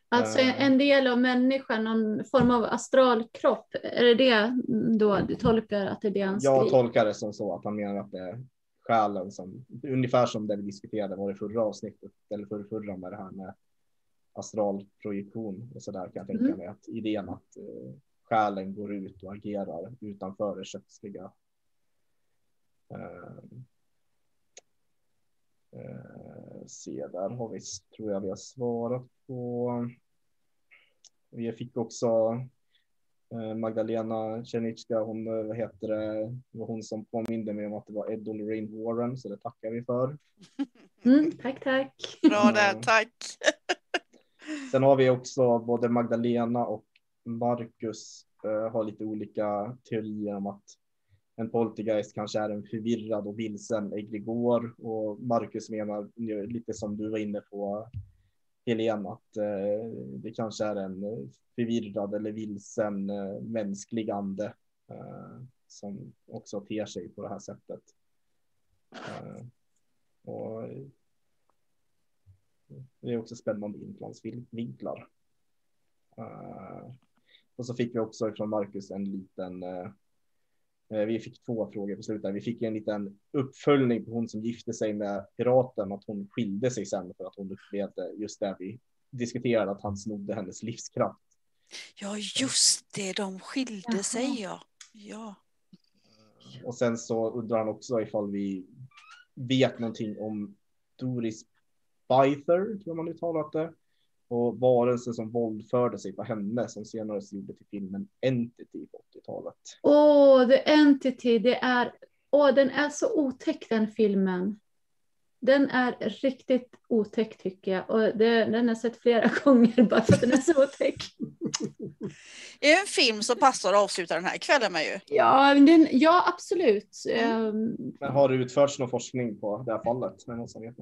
Speaker 1: Alltså
Speaker 3: Eh.
Speaker 1: en del av människan, någon form av astralkropp, är det det då du tolkar att det är det han
Speaker 3: Jag
Speaker 1: skriver?
Speaker 3: tolkar det som så att han menar att det är själen som, ungefär som det vi diskuterade var det förra avsnittet, eller förra, förra med det här med astralprojektion och så där kan jag tänka
Speaker 1: Mm.
Speaker 3: mig att idén att eh, själen går ut och agerar utanför det kötsliga. Eh, eh, se, där har vi, tror jag vi har svarat på. Vi fick också eh, Magdalena Tjernitska, hon, eh, vad heter det, det var hon som påminde mig om att det var Ed och Lorraine Warren, så det tackar vi för.
Speaker 1: Mm, tack, tack.
Speaker 4: Bra där, tack.
Speaker 3: Sen har vi också både Magdalena och Marcus eh, har lite olika teorier om att en poltergeist kanske är en förvirrad och vilsen egregor och Marcus menar lite som du var inne på Helene att eh, det kanske är en förvirrad eller vilsen eh, mänsklig ande eh, som också ter sig på det här sättet. Eh, och det är också spännande infallsvinklar. Eh, och så fick vi också från Marcus en liten, eh, vi fick två frågor på slutet. Vi fick en liten uppföljning på hon som gifte sig med piraten, att hon skilde sig sen för att hon upplevde just det vi diskuterade, att han snodde hennes livskraft.
Speaker 4: Ja, just det, de skilde
Speaker 1: Jaha.
Speaker 4: sig ja. Ja.
Speaker 3: Och sen så undrar han också ifall vi vet någonting om Doris Byther, tror man uttalat det. Och varelser som våldförde sig på henne som senare gjorde till filmen Entity på 80-talet.
Speaker 1: Åh, The Entity, det är, åh, den är så otäck den filmen. Den är riktigt otäck tycker jag och det, den har jag sett flera gånger bara för att den är så otäck.
Speaker 4: Det är en film som passar att avsluta den här kvällen med ju.
Speaker 1: Ja, men den, ja absolut. Ehm,
Speaker 3: Men har det utförts någon forskning på det här fallet?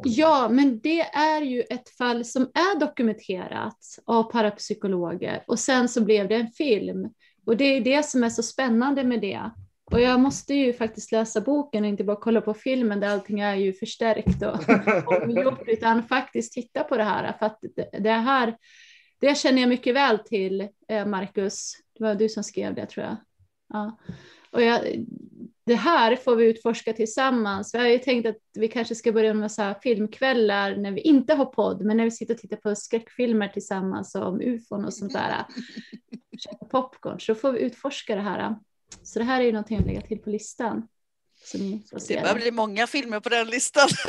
Speaker 1: Ja, men det är ju ett fall som är dokumenterat av parapsykologer och sen så blev det en film. Och det är det som är så spännande med det. Och jag måste ju faktiskt läsa boken och inte bara kolla på filmen där allting är ju förstärkt och omgjort, utan faktiskt titta på det här. För att det, här, det känner jag mycket väl till, eh, Marcus. Det var du som skrev det tror jag. Ja. Och jag, det här får vi utforska tillsammans. Vi har ju tänkt att vi kanske ska börja med så filmkvällar när vi inte har podd, men när vi sitter och tittar på skräckfilmer tillsammans om ufon och sånt där. Käka popcorn, så får vi utforska det här. Så det här är ju någonting att lägga till på listan. Så ni får se
Speaker 4: Det börjar bli många filmer på den listan.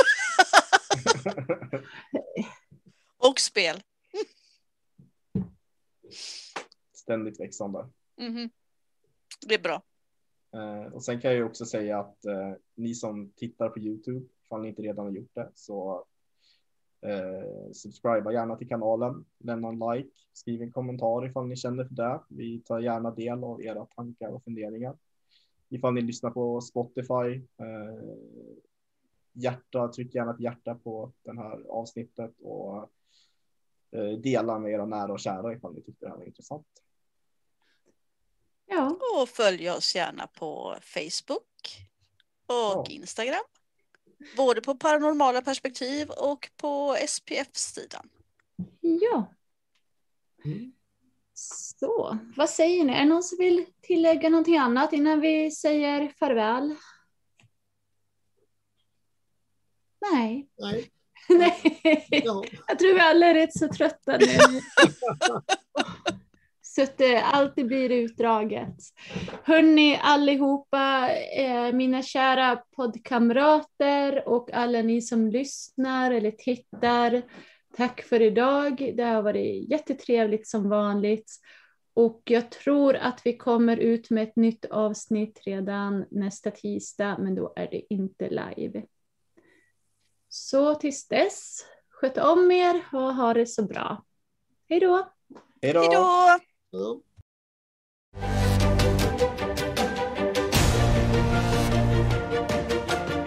Speaker 4: Och spel.
Speaker 3: Ständigt växande.
Speaker 4: Mhm. Det är bra.
Speaker 3: Eh, och sen kan jag ju också säga att eh, ni som tittar på Youtube, ifall ni inte redan har gjort det, så Eh, subscriba gärna till kanalen, lämna en like, skriv en kommentar ifall ni känner för det. Vi tar gärna del av era tankar och funderingar. Ifall ni lyssnar på Spotify, eh, hjärta, tryck gärna ett hjärta på det här avsnittet och eh, dela med era nära och kära ifall ni tyckte det här var intressant.
Speaker 1: Ja,
Speaker 4: Och följ oss gärna på Facebook och
Speaker 3: Ja.
Speaker 4: Instagram. Både på paranormala perspektiv och på SPF-sidan.
Speaker 1: ja.
Speaker 2: Mm.
Speaker 1: Så, vad säger ni? Är det någon som vill tillägga någonting annat innan vi säger farväl? Nej.
Speaker 2: Nej,
Speaker 1: Nej.
Speaker 2: ja.
Speaker 1: Jag tror vi alla är rätt så trötta nu. Så att det alltid blir utdraget. Hörni allihopa, eh, mina kära poddkamrater och alla ni som lyssnar eller tittar. Tack för idag. Det har varit jättetrevligt som vanligt. Och jag tror att vi kommer ut med ett nytt avsnitt redan nästa tisdag, men då är det inte live. Så tills dess, sköt om er och ha det så bra. Hej då!
Speaker 3: Hej
Speaker 4: Hej då!
Speaker 2: Ja.